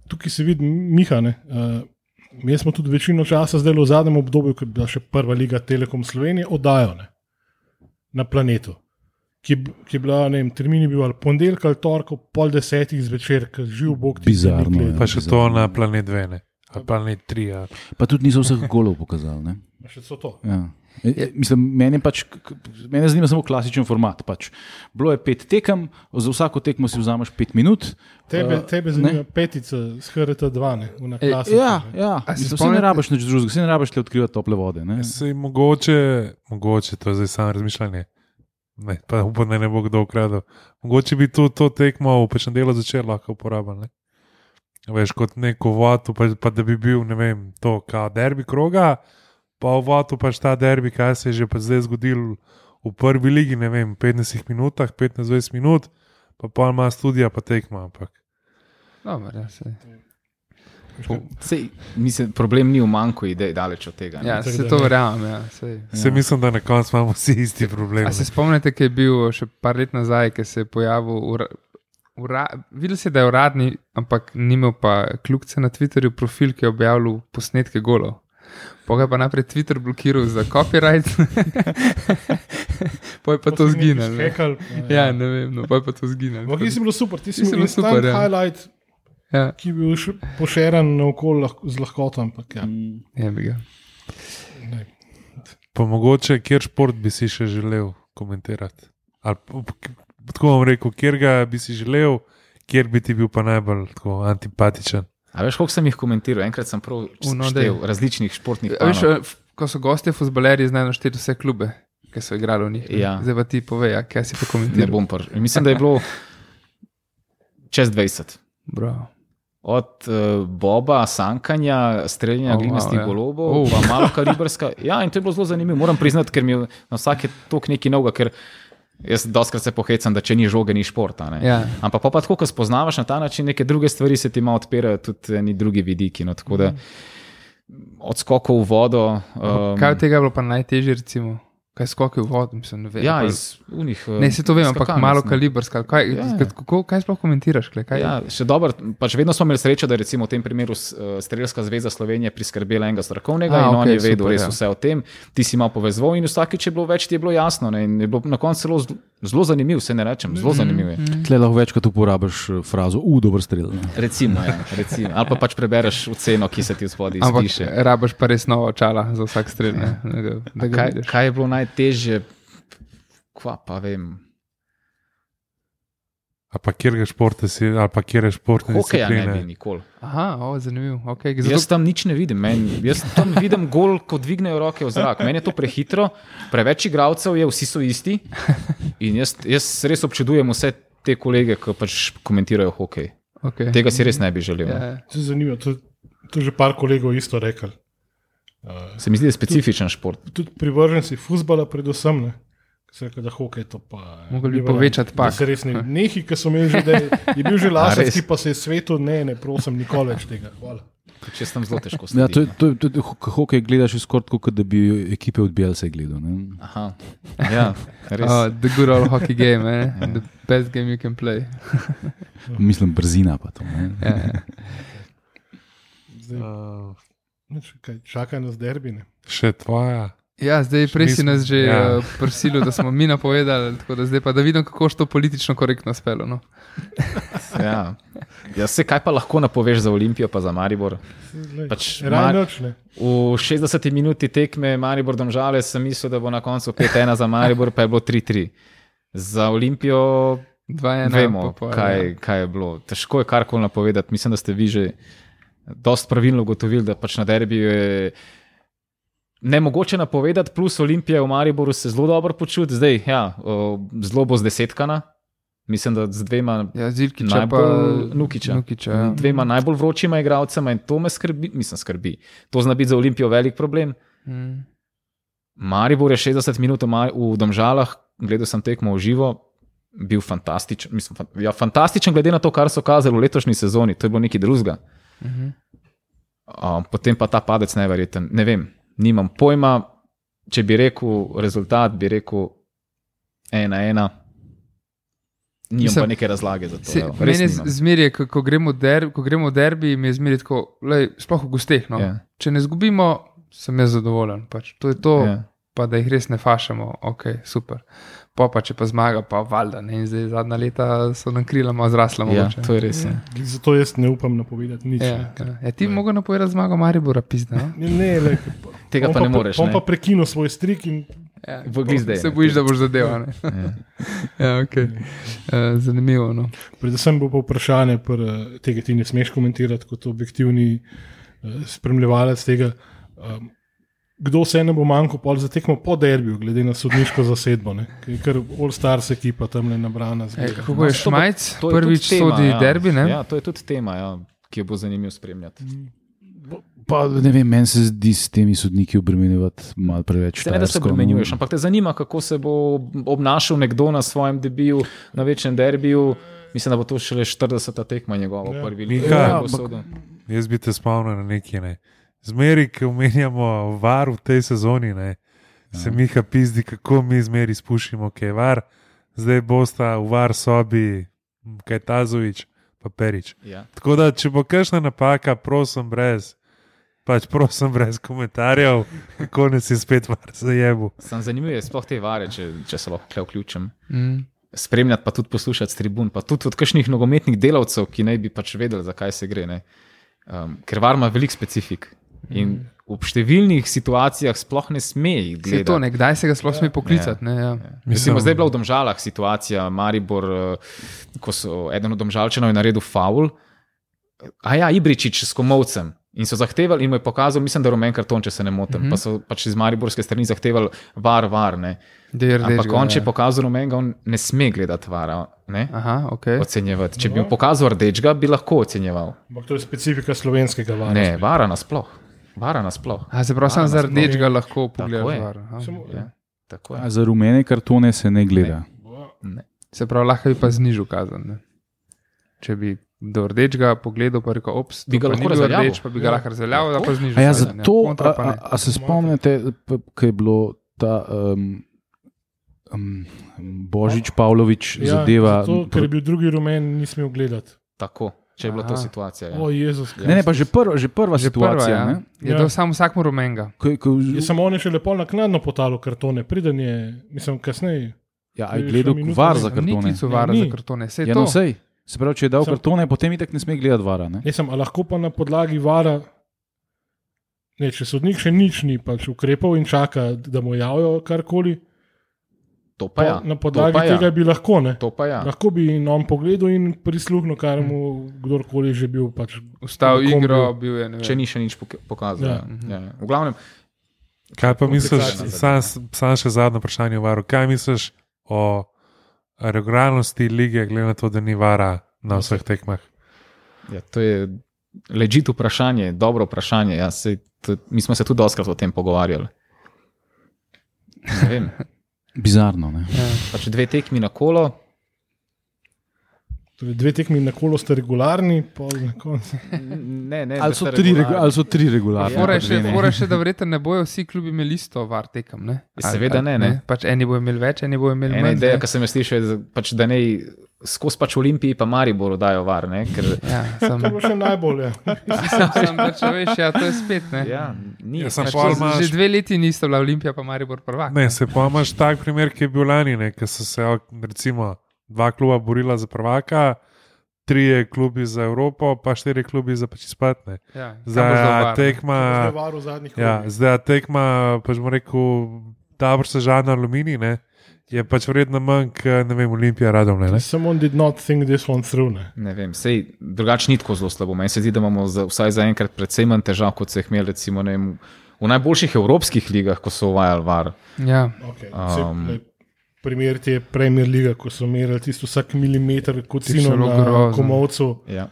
Speaker 1: tukaj se vidi Miha. Ne, uh, mi smo tudi večino časa zdaj v zadnjem obdobju, ko je bila še prva liga Telekom Slovenije, oddajo ne, na planetu. Ki, je ki je bila, ne vem, termin je bil ali ponedeljek ali torek, pol desetih zvečer, ki živ Bog ti
Speaker 3: Bizarno.
Speaker 2: Pa še to na planet Vene, ali planet 3. Ja.
Speaker 3: Pa tudi niso vseh golov pokazali. Ne?
Speaker 1: Še so to.
Speaker 3: Ja. Mislim, meni, pač, mene zanima samo klasičen format. Pač. Bilo je pet tekem, za vsako tekmo si vzameš pet minut.
Speaker 1: Tebe,
Speaker 3: Eh,
Speaker 1: tebe
Speaker 3: ne.
Speaker 1: zanima petica z HRT2, ne, v
Speaker 4: E.
Speaker 3: Ja, ja.
Speaker 4: A se
Speaker 3: Mislim, Vse ne
Speaker 4: spomnite-
Speaker 3: rabiš nič drugega, vse ne rabiš le odkrivati tople vode. Ne?
Speaker 2: Sej mogoče, mogoče to je zdaj samo razmišljanje. Ne, pa upam, da ne bo kdo ukradel. Mogoče bi to, to tekmo v pečem delu začel lahko uporabljati. ne. Veš, kot neko vatu, pa, pa da bi bil, ne vem, to kao derbi kroga, pa v vatu pač ta derbi, kaj se je že pa zdaj zgodil v prvi ligi, ne vem, 15 minutah, 15-20 minut, pa pa ima studija, pa tekma. Ampak.
Speaker 4: Dobro, ja, sej.
Speaker 5: Sej, mislim, problem ni v manjku idej, daleč od tega. ne.
Speaker 4: ja, se to verjamem. Ja, sej.
Speaker 2: Se mislim, da na koncu imamo vsi isti problem.
Speaker 4: A se spomnite, ki je bil še par let nazaj, ki se je pojavil. Ura, ura, videl si, da je uradni, ampak ni imel pa kljubce na Twitterju profil, ki je objavljal posnetke golov. Poga pa naprej Twitter blokiral za copyright, [laughs] pa je pa to zginilo. ne.
Speaker 1: Hekal,
Speaker 4: Ja, ne vem, no, pa je pa to zginilo.
Speaker 1: Ampak ti si bil super, ti si bil
Speaker 4: super, ja.
Speaker 1: highlight,
Speaker 4: Ja,
Speaker 1: ki je bil še pošeren naokoli lahko- z lahkoto. Ampak, ja.
Speaker 4: je bi ga.
Speaker 2: Pa mogoče, kjer šport bi si še želel komentirati? Ali, tako bom rekel, kjer ga bi si želel, kjer bi ti bil pa najbolj tako, antipatičen.
Speaker 5: A veš, koliko sem jih komentiral? Enkrat sem prav
Speaker 4: daj.
Speaker 5: različnih športnih
Speaker 4: A Veš, f- ko so gostje, fuzbalerji znajo našteti vse klube, ki so igrali v njih. ne.
Speaker 5: Ja.
Speaker 4: Zdaj pa ti povej, ja, kaj si pa
Speaker 5: Ne
Speaker 4: komentiral.
Speaker 5: bom prvi. Mislim, da je bilo čez 20.
Speaker 4: Bravo.
Speaker 5: Od uh, Boba, sankanja, streljanja
Speaker 4: Oh,
Speaker 5: glinastih
Speaker 4: wow, ja.
Speaker 5: golobov,
Speaker 4: Oh.
Speaker 5: pa malo kariberska. Ja, in to je bilo zelo zanimivo. Moram priznati, ker mi je na vsake tok nekaj novega, ker jaz doskrat se pohecam, da če ni žoge, ni športa. ne.
Speaker 4: Ja.
Speaker 5: Ampak pa, pa tako, ko spoznavaš na ta način neke druge stvari, se ti malo odpirajo tudi eni drugi vidiki. No, tako da od skokov v vodo. Um,
Speaker 4: Kaj od tega je bilo pa najtežje, recimo? Kaj skoke v vodo, mislim, ne vem.
Speaker 5: Ja, iz unih. eh,
Speaker 4: Ne, se to vem, ampak malo kalibrska. Kaj,
Speaker 5: Ja, ja.
Speaker 4: kako, kaj sploh komentiraš? Kle, kaj,
Speaker 5: Ja, še dobro, pač vedno smo imeli srečo, da je recimo v tem primeru eh, Strelska zveza Slovenije priskrbela enega strokovnega
Speaker 4: A,
Speaker 5: in on
Speaker 4: okej,
Speaker 5: je vedel
Speaker 4: super,
Speaker 5: res
Speaker 4: ja.
Speaker 5: vse o tem. Ti si malo povezal in vsakič je bilo več, ti je bilo jasno. Ne, in je bilo na koncu zelo, zelo zanimiv, se ne rečem, zelo
Speaker 4: Mhm.
Speaker 5: zanimiv. Je.
Speaker 3: Tle lahko večkrat uporabiš eh, frazo, u, dober strel. ne.
Speaker 5: Recimo, ja, recimo. Ali pa pač prebereš oceno, ki se ti v spodaj
Speaker 4: Ampak
Speaker 5: izpiše.
Speaker 4: rabaš pa res novo očala za vsak strel. Ne, da ga, da
Speaker 5: Kaj, kaj je bilo najtežje? Kva pa vem.
Speaker 2: A pa kjer športe si, ali pa kjer športne
Speaker 5: Hokeja ne bi
Speaker 2: discipline.
Speaker 5: nikoli.
Speaker 4: Aha, o, zanimivo. Okay,
Speaker 5: Zato... Jaz tam nič ne vidim. Men, jaz tam vidim gol, ko dvignejo roke v zrak. Meni je to prehitro, preveč igralcev je, vsi so isti. In jaz, jaz res občudujem vse te kolege, ki pač komentirajo hokej.
Speaker 4: okay.
Speaker 5: Tega si res ne bi želel.
Speaker 4: Ja,
Speaker 5: Ja.
Speaker 4: ja.
Speaker 1: To je zanimivo. To, to je že par kolegov isto rekel. Uh,
Speaker 5: Se mi zdi, da je specifičen šport.
Speaker 1: tudi privrženci futbola, predvsem. Ne? ki So rekli, da hokej to pa.
Speaker 4: Mogli bi povečati pak.
Speaker 1: Se res ne. Nehi, ki so imeli že, da je, je bil že [laughs]
Speaker 5: res?
Speaker 1: laserski, pa se je svetu, ne, ne, prosim, nikoli več tega. Hvala.
Speaker 5: Če sem zelo težko
Speaker 3: Ja, to, to, je- to, ho- hokej gledaš skoraj kot da bi ekipe od Bielsa gledal. ne.
Speaker 5: Aha, ja, res.
Speaker 4: Oh, the good old hockey game, eh? the best game you can play.
Speaker 3: Mislim, brzina pa to. ne.
Speaker 4: Ja, ja.
Speaker 1: Zdaj,
Speaker 2: Uh,
Speaker 1: čaka nas derbine.
Speaker 2: še tvoja.
Speaker 4: ja, zdaj prej si nas že
Speaker 2: ja.
Speaker 4: ja. prisilil, da smo mi napovedali, tako da zdaj pa da vidim, kako je to politično korektno spelo. No. [laughs]
Speaker 5: Ja. Ja, se kaj pa lahko napoveš za Olimpijo, pa za Maribor? Pač Mar-
Speaker 1: Raj noč, ne.
Speaker 5: V 60 minuti tekme Maribor domžale sem mislil, da bo na koncu 5-1 za Maribor, pa je bilo 3-3. Za Olimpijo
Speaker 4: Dva ena,
Speaker 5: vemo,
Speaker 4: pa pol,
Speaker 5: kaj,
Speaker 4: ja.
Speaker 5: kaj je bilo. Težko je karkoli napovedati. Mislim, da ste vi že dost pravilno ugotovili, da pač na derbiju je nemogoče napovedati, plus Olimpija v Mariboru se zelo dobro počuti. Zdaj, ja, zelo bo z desetkana. Mislim, da z dvema
Speaker 4: Ja, Zilkiča pa
Speaker 5: najbolj Nukiča.
Speaker 4: Nukiča ja.
Speaker 5: dvema najbolj vročima igralcema in to me skrbi, mislim, skrbi. To zna biti za Olimpijo velik problem.
Speaker 4: Mm.
Speaker 5: Maribor je 60 minut v Domžalah, gledal sem tekmo v živo, bil fantastičen. Mislim, ja, fantastičen, glede na to, kar so kazali v letošnji sezoni, to je bilo nekaj drugega.
Speaker 4: Mhm.
Speaker 5: Um, potem pa ta padec neverjeten. Ne vem, nimam pojma. Če bi rekel rezultat, bi rekel ena, ena. Nimam
Speaker 4: Mislim,
Speaker 5: pa neke razlage za to.
Speaker 4: Se,
Speaker 5: evo, res
Speaker 4: meni je
Speaker 5: nimam.
Speaker 4: zmeraj, ko, gremo der, ko gremo v derbi, mi je zmeraj tako, lej, sploh v gosteh. No.
Speaker 5: Ja.
Speaker 4: Če ne zgubimo, sem jaz zadovoljen. Pač. To je to,
Speaker 5: Ja.
Speaker 4: Ja. pa da jih res ne fašamo, ok, super. Pa, pa če pa zmaga, pa valjda. Ne? In zdaj zadnja leta so nam krila malo zrasla.
Speaker 5: Ja,
Speaker 4: mogoče.
Speaker 5: to je res. Ja.
Speaker 1: Zato jaz ne upam napovedati nič.
Speaker 4: Ja, ja. ja, ti bi mogel napovedati zmago Maribora, pizda. no?
Speaker 1: Ne, ne, le,
Speaker 5: Tega pa ne moreš.
Speaker 1: On
Speaker 5: Ne?
Speaker 1: pa prekinil svoj strik in
Speaker 4: Ja.
Speaker 5: Glizde.
Speaker 4: Se bojiš, da boš zadeval. ne?
Speaker 5: Ja. [laughs]
Speaker 4: ja, okay. uh, zanimivo. No.
Speaker 1: predvsem bo pa vprašanje, pr, tega ti ne smeš komentirati kot objektivni uh, spremljevalec tega. Um, Kdo vse ne bo manjkal pol za tekmo po derbiju, glede na sodniško zasedbo, ne? Kar All Stars ekipa tam le nabrana.
Speaker 4: E, kako je
Speaker 5: bo-
Speaker 4: Šmajc,
Speaker 5: To je
Speaker 4: prvič
Speaker 5: tema,
Speaker 4: sodi
Speaker 5: ja.
Speaker 4: derbi? Ne?
Speaker 5: Ja, to je tudi tema, ja, ki jo bo zanimivo spremljati.
Speaker 3: Pa, ne vem, meni se zdi s temi sodniki obremenjevati malo preveč.
Speaker 5: Se ne, da se
Speaker 3: no.
Speaker 5: obremenjuješ, ampak te zanima, kako se bo obnašal nekdo na svojem debiju, na večnem derbiju. Mislim, da bo to šele 40. tekma njegova
Speaker 1: Ja.
Speaker 5: prvi
Speaker 2: Miha,
Speaker 5: ligi. Ja,
Speaker 2: ampak- Jaz bi te spomnil na nekaj. Ne. Zmeri, ki omenjamo var v tej sezoni, ne, se Miha pizdi, kako mi zmeri spuščamo, kaj je var. Zdaj bosta v var sobi, kaj Tazovič, pa Perič.
Speaker 5: ja.
Speaker 2: Tako da, če bo kakšna napaka, prosim, brez, pač prosim, brez komentarjev, kako ne si spet var zajebu.
Speaker 5: Sam zanimiv je sploh te vare, če, če se lahko vključim.
Speaker 4: Mm.
Speaker 5: Spremljati pa tudi poslušati s tribun, pa tudi od kakšnih nogometnih delavcev, ki naj bi pač vedeli, zakaj se gre. ne. Um, ker var ima velik specifik. In v številnih situacijah sploh ne sme jih
Speaker 4: Se je to,
Speaker 5: gledati.
Speaker 4: nekdaj se ga sploh sme poklicati. Ne, ja.
Speaker 5: Recimo, zdaj je bila v Domžalah situacija, Maribor, eh, ko so eden od Domžalčanov naredil faul. A ja, Ibričič s komovcem. In so zahtevali, in mu je pokazal, mislim, da je rumen karton, če se ne motim. Mm -hmm. Pa so pač iz Mariborske strani zahtevali var, var. Ne.
Speaker 4: Da je
Speaker 5: Ampak
Speaker 4: rdečega,
Speaker 5: on, če
Speaker 4: ja.
Speaker 5: je pokazal rumenega, on ne sme gledati vara. Ne?
Speaker 4: Aha, ok.
Speaker 5: Ocenjevati. Če bi mu pokazal rdečega, bi lahko ocenjeval.
Speaker 1: Ampak to je specifika slovenskega vara.
Speaker 5: Ne, vara nasploh. Vara nasploh.
Speaker 4: A se pravi, samo za
Speaker 5: nas
Speaker 4: rdečega lahko pogledaš.
Speaker 5: Ja, tako je.
Speaker 3: A za rumene kartone se ne gleda.
Speaker 4: Se pravi, lahko bi pa znižal kazen. Ne? Če bi do rdečega pogledal, pa rekel, ops,
Speaker 5: Bi ga lahko razveljavil.
Speaker 4: rdeč, pa bi ga lahko razveljavil, da pa znižal.
Speaker 3: A ja,
Speaker 4: kazen,
Speaker 3: zato, a, a,
Speaker 4: ne.
Speaker 3: a se spomnite, ko je bilo ta um, um, Božič, Pavlović
Speaker 1: Ja,
Speaker 3: zadeva.
Speaker 1: zato, ker je bil drugi rumen, nisem smel gledati.
Speaker 5: Tako, če je bila to
Speaker 4: Aha.
Speaker 5: situacija. Ja.
Speaker 1: O, Jezus.
Speaker 3: Ne, ne, pa že prva, že prva
Speaker 4: Že
Speaker 3: situacija.
Speaker 4: prva,
Speaker 3: ne.
Speaker 4: ja. Je
Speaker 1: Ja.
Speaker 4: to samo vsakmu rumenga.
Speaker 3: Ko, ko,
Speaker 1: Je samo on je še lepo naknadno potalo kartone, priden je, mislim, kasneje.
Speaker 3: ja,
Speaker 1: to
Speaker 3: aj
Speaker 1: je
Speaker 3: gledal
Speaker 1: šlo minuto
Speaker 3: var
Speaker 1: za-
Speaker 4: Ni
Speaker 3: kartone.
Speaker 4: vara
Speaker 1: Ja,
Speaker 4: za
Speaker 1: ni.
Speaker 4: kartone. Sej
Speaker 3: Ja,
Speaker 4: to.
Speaker 3: no, sej. Se pravi, če je dal
Speaker 1: Sam-
Speaker 3: kartone, potem itek ne sme gledati vara. Ne?
Speaker 1: Ne, sem, a lahko pa na podlagi vara, ne, če sodnik še nič ni pač ukrepal in čaka, da mu javijo karkoli,
Speaker 5: To pa ja.
Speaker 1: na podlagi
Speaker 5: to pa ja.
Speaker 1: tega bi lahko. Ne?
Speaker 5: To pa ja.
Speaker 1: Lahko bi in on pogledal in prisluhnil, kar mu kdorkoli že bil. Pač,
Speaker 4: Vstal igro,
Speaker 1: bil?
Speaker 4: bil je. ne vem.
Speaker 5: Če ni še nič poka- pokazal.
Speaker 1: Ja.
Speaker 5: Ja. Ja. V glavnem,
Speaker 2: Kaj pa misliš, sam, sam še zadnje vprašanje, Varu, kaj misliš o regularnosti lige, glede na to, da ni vara na vseh tekmah?
Speaker 5: ja, to je ležito vprašanje, dobro vprašanje. Ja, sej, to, mi smo se tudi doskrat o tem pogovarjali. Ne vem,
Speaker 3: Bizarno. Ne?
Speaker 4: Ja.
Speaker 5: pač dve tekmi na kolo,
Speaker 1: torej dve tekmi na kolo ste regularni, pol na koncu.
Speaker 5: ne, ne,
Speaker 3: Ali so,
Speaker 5: sta
Speaker 3: tri, regu-
Speaker 5: regularni.
Speaker 3: ali so tri regularne?
Speaker 5: Ja,
Speaker 4: Fora je
Speaker 3: pa
Speaker 4: še,
Speaker 3: ne.
Speaker 4: je še, da verjetno ne bojo vsi klubi imeli isto var tekem. Ne?
Speaker 5: Ja, seveda ne, ne.
Speaker 4: Pač eni bojo imeli več, eni bojo imeli
Speaker 5: Ena
Speaker 4: manj.
Speaker 5: ideja,
Speaker 4: ne.
Speaker 5: ki sem jo slišal, je, pač, da ne skozi pač Olimpiji, pa Maribor dajo var. Ne, ker,
Speaker 4: Ja, sem, [laughs]
Speaker 1: To je bilo še najbolje. [laughs]
Speaker 4: sem pač, veš, ja, to je spet. Ne.
Speaker 5: ja, ni,
Speaker 2: Ja, sem
Speaker 5: pač, to-
Speaker 2: imaš-
Speaker 4: Že dve leti nista bila Olimpija, pa Maribor prvak.
Speaker 2: Ne, se pa imaš tak primer, ki je bil lani, ki so se recimo dva kluba borila za prvaka, trije klubi za Evropo, pa štiri klubi za pač izpadne.
Speaker 4: Ja, bo
Speaker 2: Zdaj tekma. Ja, zdaj tekma, pač bomo rekel, dobro se žana aluminij, ne, je pač vredno manj, kot ne vem, Olimpija radom. Ne, ne?
Speaker 1: Someone did not think this one through. Ne?
Speaker 5: Ne vem, sej drugače ni tako zelo slabo. Meni se zdi, da imamo za, vsaj zaenkrat precej manj težav, kot se jih imeli recimo, ne vem, v najboljših evropskih ligah, ko so uvajali var.
Speaker 4: Ja,
Speaker 1: Okay.
Speaker 5: Um,
Speaker 1: Um, primer ti je Premier Liga, ko so merili tisto vsak milimeter kot
Speaker 4: bilo
Speaker 1: na komovcu.
Speaker 5: Ja,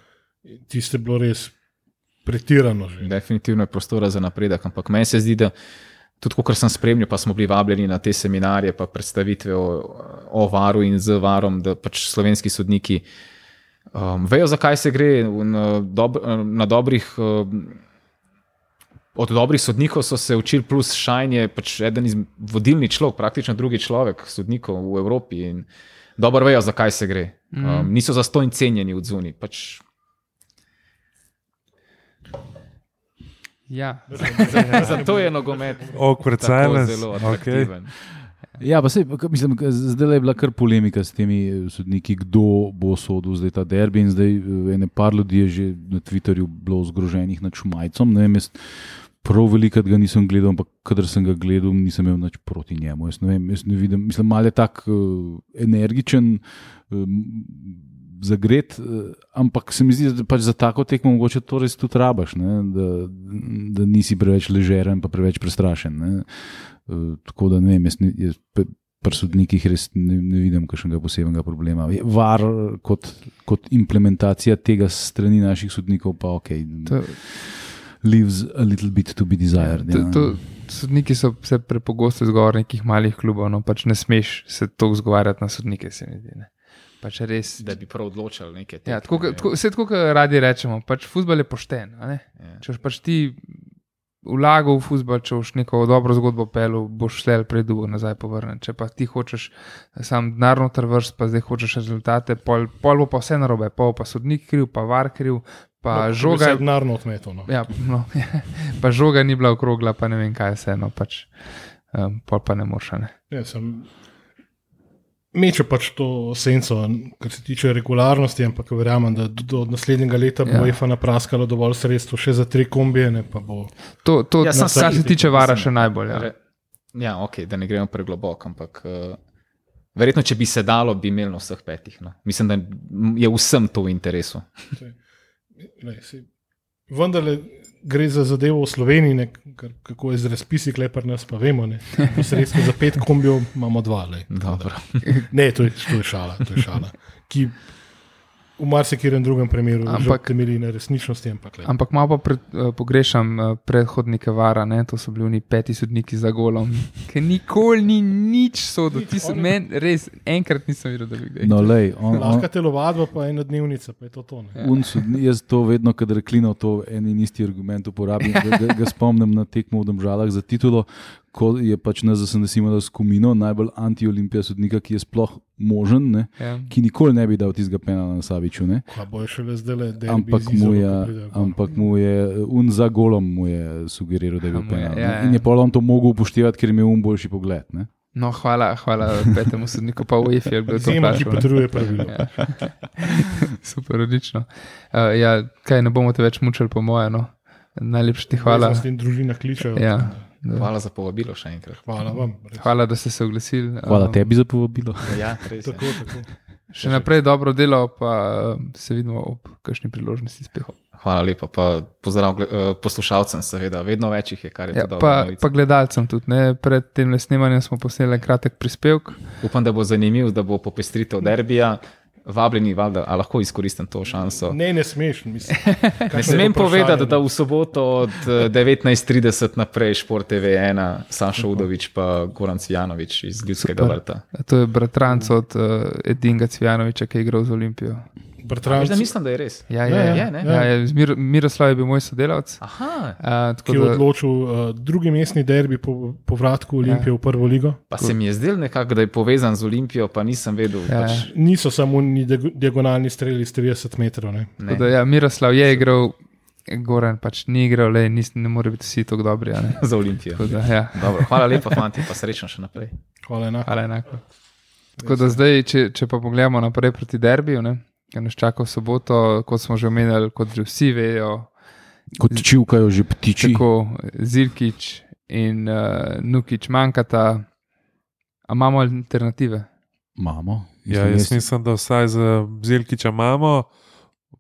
Speaker 1: Tiste je bilo res pretirano. Že.
Speaker 5: definitivno je prostora za napredek, ampak meni se zdi, da tudi ko sem spremljal, pa smo bili vabljeni na te seminarje, pa predstavitve o, o varu in z varom, da pač slovenski sodniki um, vejo, zakaj se gre. Na, dob, na dobrih. Um, Od dobrih sodnikov so se učili, plus Šajn je pač eden iz vodilnih človek, praktično drugi človek sodnikov v Evropi in dobro vejo, zakaj se gre. Um, niso zastojni cenjeni od zunaj. Pač
Speaker 4: ja. [laughs]
Speaker 5: Zato je nogomet tako
Speaker 2: silence.
Speaker 5: zelo
Speaker 2: Okay.
Speaker 3: Ja, pa sej, k- mislim, zdaj je bila kar polemika s temi eh, sodniki, kdo bo sodil zdaj ta derbi. In zdaj eh, ene par ljudi je že na Twitterju bilo zgroženih nad Šumajcem. Ne vem, jaz prav veliko ga nisem gledal, ampak kadar sem ga gledal, nisem imel nič proti njemu. Jaz ne vem, jaz ne vidim, mislim, malo je tak uh, energičen. Um, Zagret, eh, ampak se mi zdi, da pač za tako tekmo mogoče to res tudi rabaš, ne? da, da nisi preveč ležeren, pa preveč prestrašen. Ne? Uh, tako da ne vem, jaz, jaz pri sodnikih res ne, ne vidim kakšnega posebnega problema. Je Var kot, kot implementacija tega strani naših sodnikov, pa ok,
Speaker 4: To,
Speaker 3: leaves a little bit to be desired.
Speaker 4: to,
Speaker 3: ja.
Speaker 4: to, sodniki so se prepogosto zgovarjali nekih malih klubov, no pač ne smeš se tako zgovarjati na sodnike, se mi zdi. Ne. Pač res.
Speaker 5: Da bi prav odločili nekaj.
Speaker 4: Ja, tako, kot- tako, vse tako, kot radi rečemo, pač futbol je pošten. a ne.
Speaker 5: Ja.
Speaker 4: Če pač ti vlagal v futbol, če boš neko dobro zgodbo pel, boš šel prej dolgo nazaj povrnjen. Če pa ti hočeš sam denar noter vrst, pa zdaj hočeš rezultate, pol, pol bo pa vse narobe, pol pa sodnik kriv, pa var kriv, pa no, žoga.
Speaker 1: je denarno odmeto. No.
Speaker 4: Ja, no, [laughs] pa žoga ni bila okrogla, pa ne vem kaj vse, no pač. Um, pol pa ne moreš. a Ne.
Speaker 1: Ja, sem, meče pač to senco, kar se tiče regularnosti, ampak verjamem, da do, do naslednjega leta bo
Speaker 4: Ja.
Speaker 1: ja. UEFA napraskala dovolj sredstev še za tri kombije. Ne, pa bo,
Speaker 4: To, to
Speaker 5: Ja,
Speaker 4: ja,
Speaker 5: sam
Speaker 4: kar se tiče vara, še najbolj. Ja.
Speaker 5: Re, ja, ok, da ne gremo pregloboko, ampak uh, verjetno, če bi se dalo, bi imeli na vseh petih. No. Mislim, da je vsem to v interesu.
Speaker 1: vendarle gre za zadevo v Sloveniji, ne, kar, kako je z razpisi, klepar nas pa vemo. ne. Sredstvo za pet kombijev imamo dva. Le,
Speaker 5: Dobro.
Speaker 1: ne, to je, to je šala. To je šala ki v marsikerem drugem primeru
Speaker 4: Ampak-
Speaker 1: temelji na resničnosti. Ampak, le.
Speaker 4: Ampak malo pa pred, uh, pogrešam uh, predhodnike vara, ne? to so bili oni peti sodniki za golom, [laughs] ki nikoli ni nič sodel. Ti so
Speaker 1: oni-
Speaker 4: meni res enkrat nisem videl, da bi ga
Speaker 3: No, lej, on, on,
Speaker 1: Lahka telovadba, pa ena dnevnica, pa je to tone.
Speaker 4: Ja.
Speaker 3: Sodni- Jaz to vedno, kadar klino to en in isti argument uporabim, da ga, ga spomnim na tekmo v Domžalah za titulo, ko je pač NZSNS imela skumino, najbolj anti-olimpija sodnika, ki je sploh možen, ne,
Speaker 4: Ja.
Speaker 3: ki nikoli ne bi dal tistega penala na Saviču. Ne. Ampak mu, je, ampak mu je un za golom mu je sugeriral, da je bil
Speaker 4: mu je,
Speaker 3: penal.
Speaker 4: ja,
Speaker 3: ne.
Speaker 4: ja.
Speaker 3: In je pa on to mogel upoštevati, ker je imel un boljši pogled. Ne.
Speaker 4: No, hvala, hvala petemu sodniku, pa v EFI je bilo to
Speaker 1: Izjema, ki
Speaker 4: ne.
Speaker 1: potrjuje pravilo.
Speaker 4: Ja. [laughs] Super, odlično. Uh, ja, kaj ne bomo te več mučili, po mojem. No. Najlepša ti hvala.
Speaker 1: Veznost in družina kličejo.
Speaker 4: Ja, da.
Speaker 5: Hvala za povabilo še enkrat.
Speaker 1: Hvala vam. res.
Speaker 4: Hvala, da ste se oglasili.
Speaker 3: Hvala
Speaker 4: Um,
Speaker 3: tebi za povabilo.
Speaker 5: Ja, res.
Speaker 1: Tako, tako.
Speaker 4: Še naprej dobro delo, pa se vidimo ob kakšni priložnosti spet.
Speaker 5: Hvala lepa. Pa pozdrav eh, poslušalcem, seveda, vedno več jih je, kar je
Speaker 4: Ja,
Speaker 5: dobro.
Speaker 4: pa, pa gledalcem tudi. Ne? Pred tem snemanjem smo posneli kratek prispevek.
Speaker 5: Upam, da bo zanimiv, da bo popestritev derbija. Vabljeni, valjda, a lahko izkoristim to šanso.
Speaker 1: Ne, ne smeš. Mislim. [laughs]
Speaker 5: Ne smem povedati, da v soboto od eh, 19.30 naprej Šport TV1, Sašo Udovič pa Goran Cvjanovič iz Ljudskega
Speaker 4: Super.
Speaker 5: vrta.
Speaker 4: To je bratranc od uh, Edinga Cvjanoviča, ki je igral za Olimpijo.
Speaker 1: Bratranc,
Speaker 5: da mislim, da je res.
Speaker 4: Ja,
Speaker 1: Ja,
Speaker 4: ja,
Speaker 1: ja,
Speaker 4: ja,
Speaker 5: je, ne?
Speaker 4: ja, ja, Mir, Miroslav je bil moj sodelavec.
Speaker 5: Aha,
Speaker 4: Uh,
Speaker 1: ki je odločil uh, drugi mestni derbi po povratku Olimpije
Speaker 4: Ja.
Speaker 1: v prvo ligo.
Speaker 5: pa se mi je zdel nekako, da je povezan z Olimpijo, pa nisem vedel.
Speaker 4: Ja.
Speaker 5: Pač,
Speaker 1: Niso samo ni diag- diagonalni streli z 30 metrov. Ne.
Speaker 5: ne.
Speaker 4: Da, ja, Miroslav je igral, Goran pač ni igral, le nis, ne more biti vsi tako dobri. a ne. [laughs]
Speaker 5: Za Olimpijo.
Speaker 4: Tako Da, ja,
Speaker 5: Dobro, hvala lepa, [laughs] fanti, pa srečno še naprej.
Speaker 1: Hvala enako.
Speaker 4: hvala enako. Tako da zdaj, če, če pa pogledamo naprej proti derbiju, ne, ki nas čaka v soboto, kot smo že omenjali, kot že vsi vejo,
Speaker 3: Kot čivkajo že ptiči.
Speaker 4: tako Zilkič in uh, Nukič manjkata. A imamo alternative?
Speaker 3: Imamo.
Speaker 2: Ja, jaz
Speaker 3: jaz-
Speaker 2: mislim, da vsaj za Zelkiča imamo.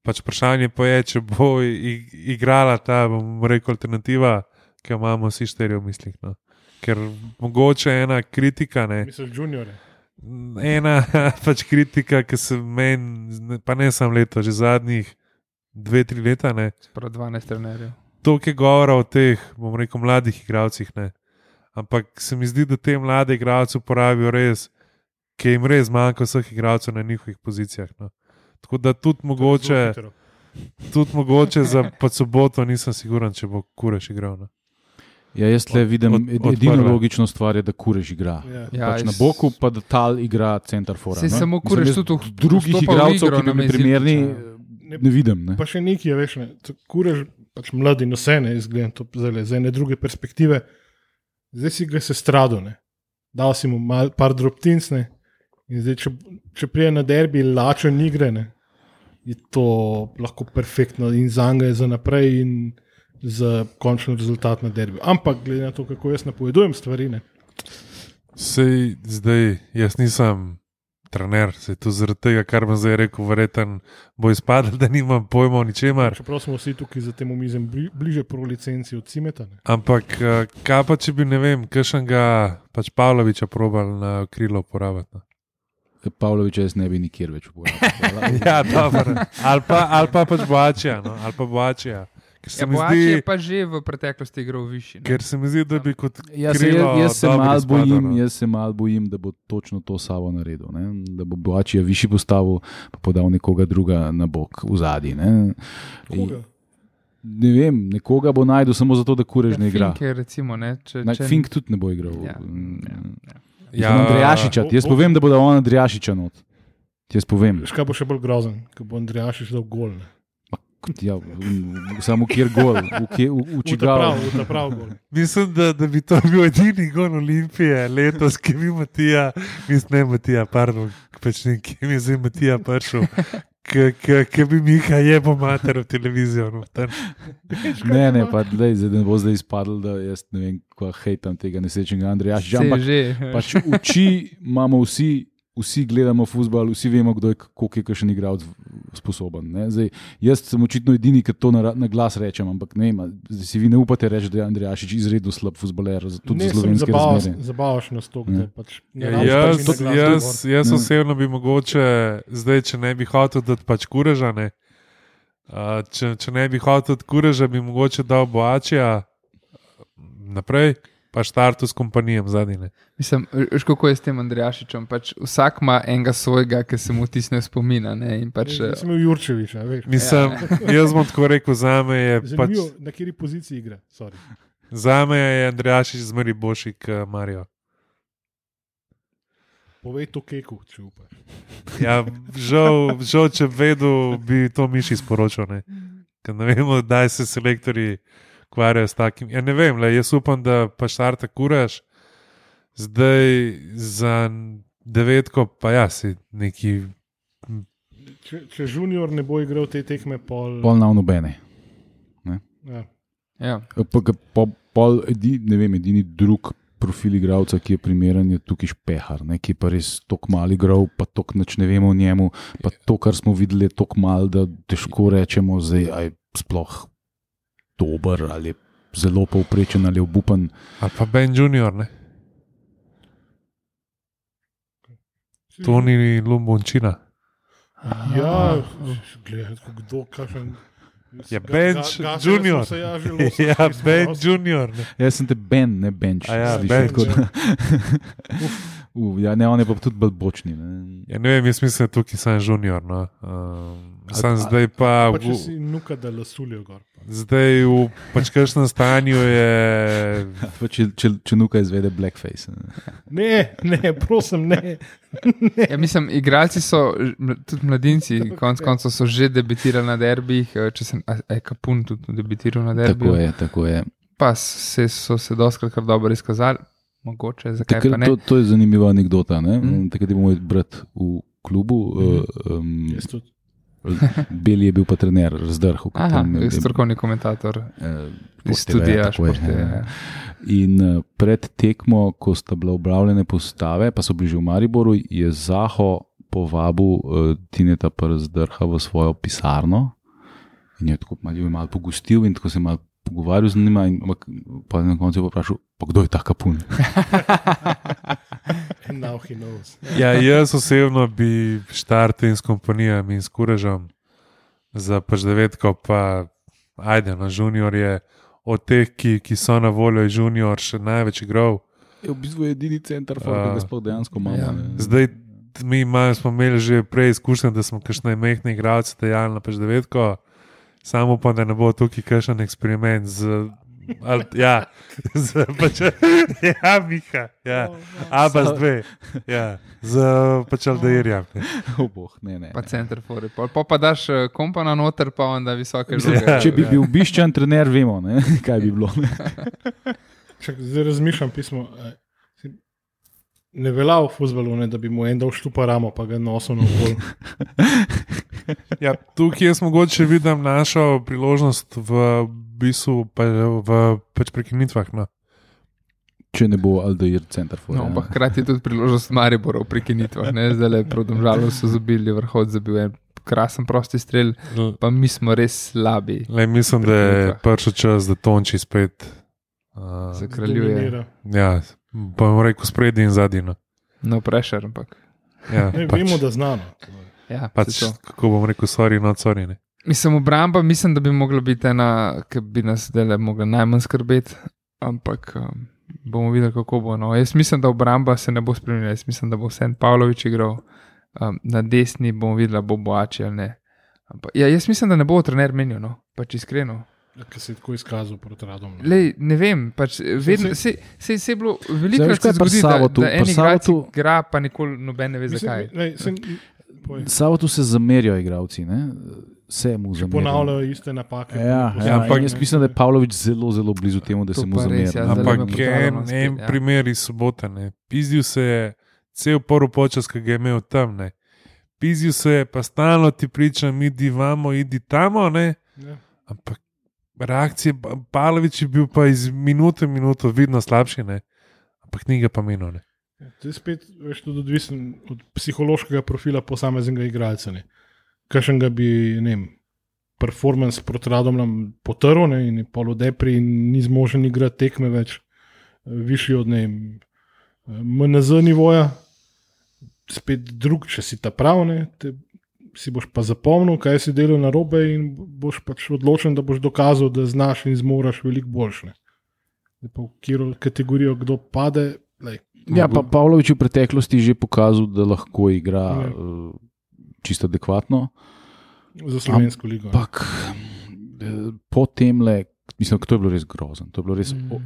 Speaker 2: Pač vprašanje pa je, če bo ig- igrala ta, bomo rekel, alternativa, ki jo imamo vsi štiri v mislih. No. Ker mogoče ena kritika, ne,
Speaker 1: Misliš, juniore.
Speaker 2: Ena [laughs] pač kritika, ki se meni, pa ne samo leto, že zadnjih dve, tri leta, ne,
Speaker 4: Prav 12 trenerjev.
Speaker 2: toliko je govora o teh, bom rekel, mladih igralcih. Ne. Ampak se mi zdi, da te mlade igralce uporabijo res, ki jim res manjka vseh igralcev na njihovih pozicijah. No. Tako da tudi mogoče, tudi mogoče za soboto nisem siguren, če bo kureš igral. No.
Speaker 3: Ja, jaz le vidim
Speaker 2: od- od
Speaker 3: edino
Speaker 2: prve.
Speaker 3: logično stvar, je, da kurež igra.
Speaker 1: Ja.
Speaker 4: Ja,
Speaker 3: pač na
Speaker 4: iz-
Speaker 3: boku pa da tal igra center fora.
Speaker 4: Saj
Speaker 3: ne.
Speaker 4: samo
Speaker 3: Mislim,
Speaker 4: Kurež
Speaker 3: jaz
Speaker 4: tudi v-
Speaker 3: drugih igralcev, ki bi bili primerni,
Speaker 4: Zilkiča.
Speaker 1: Ne,
Speaker 3: ne vidim. Ne.
Speaker 1: Pa še nekaj je, veš, ne. kurež, pač mladi nose, ne izgledam to zdajle, z ene druge perspektive. Zdaj si ga se stradone, dal si mu mal, par drobtinc, ne. In zdaj, če, če prije na derbi lačen igre, ne, je to lahko perfektno in za njega je za naprej in za končni rezultat na derbi. Ampak glede na to, kako jaz napovedujem stvari, ne.
Speaker 2: Sej zdaj, jaz nisem trener, se to zaradi tega, kar bom zdaj rekel, verjeten bo izpadel, [laughs] da nimam pojma o ničemer.
Speaker 1: Čeprav smo vsi tukaj za tem omizem bli, bliže pro licenci od Cimeta. Ne.
Speaker 2: Ampak eh, kaj pa, če bi, ne vem, kakšnega pač Pavloviča probal na krilo uporabiti. No?
Speaker 3: Pavloviča jaz ne bi nikjer več uporabljal. [laughs]
Speaker 2: Ja, dobro. Ali pa, ali pa pač Boačija. No? Ali pa Boačija.
Speaker 4: Ja, Boači
Speaker 2: zdi,
Speaker 4: je pa že v preteklosti igral višji. ne.
Speaker 2: ker se mi zdi, da bi kot
Speaker 3: Ja, se,
Speaker 2: krilo
Speaker 3: jaz, jaz, se mal bojim,
Speaker 2: no.
Speaker 3: jaz se mal bojim, da bo točno to Savo naredil. Ne? Da bo Boačija višji postavil, pa podal nekoga druga na bok, v zadnji. Ne?
Speaker 1: Koga?
Speaker 3: ne vem, nekoga bo najdel samo zato, da kurež ne igra.
Speaker 4: Fink je recimo, ne, če,
Speaker 3: Na,
Speaker 4: če,
Speaker 3: Fink tudi ne bo igral.
Speaker 4: Ja, ja, ja.
Speaker 3: Ja, Andrejašiča, jaz povem, da bo dal on Andrejašiča not. Jaz povem.
Speaker 1: Kaj bo še bolj grozen, ko bo Andrejašič dal gol. Ne.
Speaker 3: Ja, samo kjer gol, v, kje- v, v
Speaker 1: V ta
Speaker 3: čigav.
Speaker 1: prav, prav gol. [laughs]
Speaker 2: Mislim, da, da bi to bil edini gon Olimpije letos, ki bi Matija, mislim, ne Matija, pardon, pečnik, ki mi je zdaj Matija prišel. Ki bi Miha jebo mater v televizijo. No, tam.
Speaker 3: Ne, ne, pa dlej, zdaj ne bo zdaj izpadlo, da jaz ne vem, kva hejtam tega nesrečnega Ampak
Speaker 4: že.
Speaker 3: pač imamo vsi, vsi gledamo futbol, vsi vemo, kdo je, koliko je kakšen igralec sposoben. ne. Zdaj, jaz sem očitno edini, ki to na, na glas rečem, ampak ne, ma, zdaj si vi ne upate reči, da je Andrejašič izredno slab futboler, za- tudi
Speaker 1: Ne,
Speaker 3: za slovenske
Speaker 1: zabavaš,
Speaker 3: razmere.
Speaker 1: zabavaš nas to,
Speaker 3: Ja.
Speaker 1: da pač ne
Speaker 2: Ja,
Speaker 1: rabiš
Speaker 2: jaz,
Speaker 1: pač
Speaker 2: jaz, jaz
Speaker 3: Ne.
Speaker 2: osebno bi mogoče, zdaj, če ne bi hotel dati pač kureža, ne, uh, če, če ne bi hotel dati kureža, bi mogoče dal boačija naprej, pa štartu s kompanijem zadnji.
Speaker 4: Mislim, veš, kako je s tem Andrejašičem. Pač vsak ima enega svojega, ki se mu tisne spomina. Ne, in pač,
Speaker 1: Jaz sem imel Jurčeviča, veš.
Speaker 2: Mislim, [laughs] jaz bom tako rekel, za me je pač.
Speaker 1: Zanimivo, na kateri poziciji igra. Sorry.
Speaker 2: Za me je Andrejašič zmeri boljši kot Marijo.
Speaker 1: Povej to keku, če upaš.
Speaker 2: Ja, žal, žal, če bi vedel, bi to miši sporočil. Ne, Ker ne vemo, kdaj se selektori ukvarjajo s takim. Ja, ne vem, le, jaz upam, da pa štarte kuraš, zdaj za devetko, pa ja, si neki.
Speaker 1: Če, če junior ne bo igral te tekme, pol.
Speaker 3: Pol na nobene.
Speaker 1: Ja.
Speaker 4: Ja.
Speaker 3: Pa, po, pol, edi, ne vem, edini drug profil igralca, ki je primeren, je tukaj špehar, ne, ki je pa res tako mal igral, pa tako nič ne vemo o njemu. Pa to, kar smo videli, je tako mal, da težko rečemo, da je sploh dober ali je zelo povprečen ali obupen.
Speaker 2: Ali pa Ben Junior, ne? To ni Lumbončina.
Speaker 1: Ja, gledaj, kdo, kakšen.
Speaker 2: Ja,
Speaker 1: Ga-
Speaker 2: Bench
Speaker 1: ga- gasili
Speaker 2: Junior.
Speaker 1: se, Ja, losali
Speaker 2: Ja, Ben
Speaker 1: dosti.
Speaker 2: Junior. Ne?
Speaker 3: Jaz sem te Ben, ne bench.
Speaker 2: A ja, bench,
Speaker 3: tako da- [laughs] Uf, ja, ne, on je pa tudi bolj bočni. Ne.
Speaker 2: Ja, ne vem, jaz mislim, da tukaj sem Junior. No. Um, sem
Speaker 3: A-
Speaker 2: zdaj pa.
Speaker 1: Pa če si nuka, da lasulijo gor. pa.
Speaker 2: Zdaj v pač kakšnem stanju je. [laughs]
Speaker 3: Pa Če, če, če nuka izvede blackface. Ne.
Speaker 1: Ne, ne, prosim, ne.
Speaker 4: Ja, mislim, igralci so, tudi mladinci, konec koncev so že debitirali na derbih, eh, če sem, a, a je Kapun tudi debitiral na derbiju.
Speaker 3: Tako je, tako je.
Speaker 4: Pa se, so se doskrat kar dobro izkazali, mogoče,
Speaker 3: Takrat, to, to je zanimiva anekdota. Ne?
Speaker 4: Mm.
Speaker 3: Takrat je bil moj brat v klubu, mm. um,
Speaker 1: Jaz tudi. [laughs]
Speaker 3: Beli je bil pa trener, razdrhal. ko
Speaker 4: Aha,
Speaker 3: je-
Speaker 4: strokovni komentator
Speaker 3: eh,
Speaker 4: iz studija.
Speaker 3: tako je, ja. In eh, pred tekmo, ko sta bile objavljene postave, pa so bili že v Mariboru, je Zaho povabil uh, Tineta Przdrha v svojo pisarno in je tako malo, jo malo pogostil in tako se je malo pogovarjal z njima. In, ampak pa je na koncu je pa vprašal, pa kdo je ta kapun. [laughs]
Speaker 2: Ja, jaz osebno bi štartil in s kompanijami in s kurežem za pač devetko, pa ajde, no, junior je od teh, ki, ki so na voljo, je junior še največ igral.
Speaker 3: Je v bistvu edini center, ki ga sploh dejansko imamo.
Speaker 4: Ja.
Speaker 3: ne.
Speaker 2: Zdaj, mi imamo, smo imeli že prej izkušnje, da smo kakšne mehne igralce dejali na pač devetko, samo pa da ne bo tukaj kakšen eksperiment z. Ali, ja, z, pač, ja, Miha, ja, Abas dve, ja, z pač Aldeirjem. [laughs]
Speaker 3: Oh, boh, ne, ne.
Speaker 4: Pa center for pol. Pa, pa daš eh, kompana noter, pa onda visoke
Speaker 3: Mislim,
Speaker 4: žoge.
Speaker 3: Če bi bil biščan trener, vemo, ne, [laughs] kaj bi bilo.
Speaker 1: Čak, zdaj razmišljam pismo. Ne velja v futbalu, ne, da bi mu en dal štupa ramo, pa ga nosil na okol. [laughs]
Speaker 2: Ja, tukaj jaz mogoče vidim našo priložnost v bistvu, pa, v pač prekinitvah. No.
Speaker 3: Če ne bo Aldeir center for.
Speaker 4: No, pa hkrati je tudi priložnost Maribora v prekinitvah. ne. Zdaj le proti žalu so zabili vrhod, za bil en krasen prosti strel, pa mi smo res slabi.
Speaker 2: Le, mislim, da je prišel čas, da Tonči spet. Uh,
Speaker 4: Zakraljuje.
Speaker 1: Dominira.
Speaker 2: ja, pa bom rekel spredje in zadnji. No.
Speaker 4: No, prešer, ampak.
Speaker 2: Ja,
Speaker 1: Ne,
Speaker 2: pač,
Speaker 1: vemo, da znano.
Speaker 4: Ja,
Speaker 2: pač, kako bom rekel, sorry, no, sorry. Ne.
Speaker 4: Mislim, obramba, mislim, da bi mogla biti ena, ki bi nas zdaj mogla najmanj skrbeti, ampak um, bomo videli, kako bo. No. Jaz mislim, da obramba se ne bo spremenila, jaz mislim, da bo vse Pavlović igral, um, na desni bomo videli, bo boači ali ne. Ampak, ja, jaz mislim, da ne bo trener menil, no, pač iskreno.
Speaker 1: Ki se je tako izkazal proti radom. no.
Speaker 4: Lej, ne vem, pač vedno, se, se, se je bilo veliko krat se
Speaker 3: je pri
Speaker 4: zgodi, da, da en igralec
Speaker 3: Savotu-
Speaker 4: igra, pa nikoli noben ne ve zakaj.
Speaker 1: Mislim, lej, sem, povej,
Speaker 3: Samo tu se zamerijo igravci, ne? vse mu zamerijo.
Speaker 1: ponavljajo iste napake.
Speaker 3: Ja, ja,
Speaker 2: ampak-
Speaker 3: jaz mislim, da je Pavlović zelo, zelo blizu temu, da
Speaker 4: To
Speaker 3: se mu
Speaker 4: pa res,
Speaker 3: zameri.
Speaker 4: ja,
Speaker 2: Ampak
Speaker 4: me
Speaker 2: en, en
Speaker 4: ja.
Speaker 2: primer iz sobote, ne. pizdil se je cel prvi počas, ki ga je imel tam. Ne. Pizdil se je, pa stalno ti pričam, idi vamo, idi tamo. Ne.
Speaker 1: Ja.
Speaker 2: Ampak reakcije, Pa- Pavlović je bil pa iz minute v minuto vidno slabši, ne. ampak ni ga pa menil. ne.
Speaker 1: To je spet veš, tudi odvisen od psihološkega profila posameznega igralca. Kakšen ga bi, ne vem, performance proti radom nam potrl ne, in je polodepri in ni zmožen igrati tekme več, višji od ne vem, MNZ nivoja. Spet drug, če si ta prav, ne, te, si boš pa zapomnil, kaj si delal na robe, in boš pač odločen, da boš dokazal, da znaš in zmoraš veliko boljše. V katero kategorijo kdo pade, lej,
Speaker 3: Ja, pa Pavlović je v preteklosti že pokazal, da lahko igra uh, čisto adekvatno.
Speaker 1: za slovensko ligo.
Speaker 3: Ampak eh, po tem, Mislim, da to je bilo res grozno. To je bilo res,
Speaker 4: Mm.
Speaker 3: o,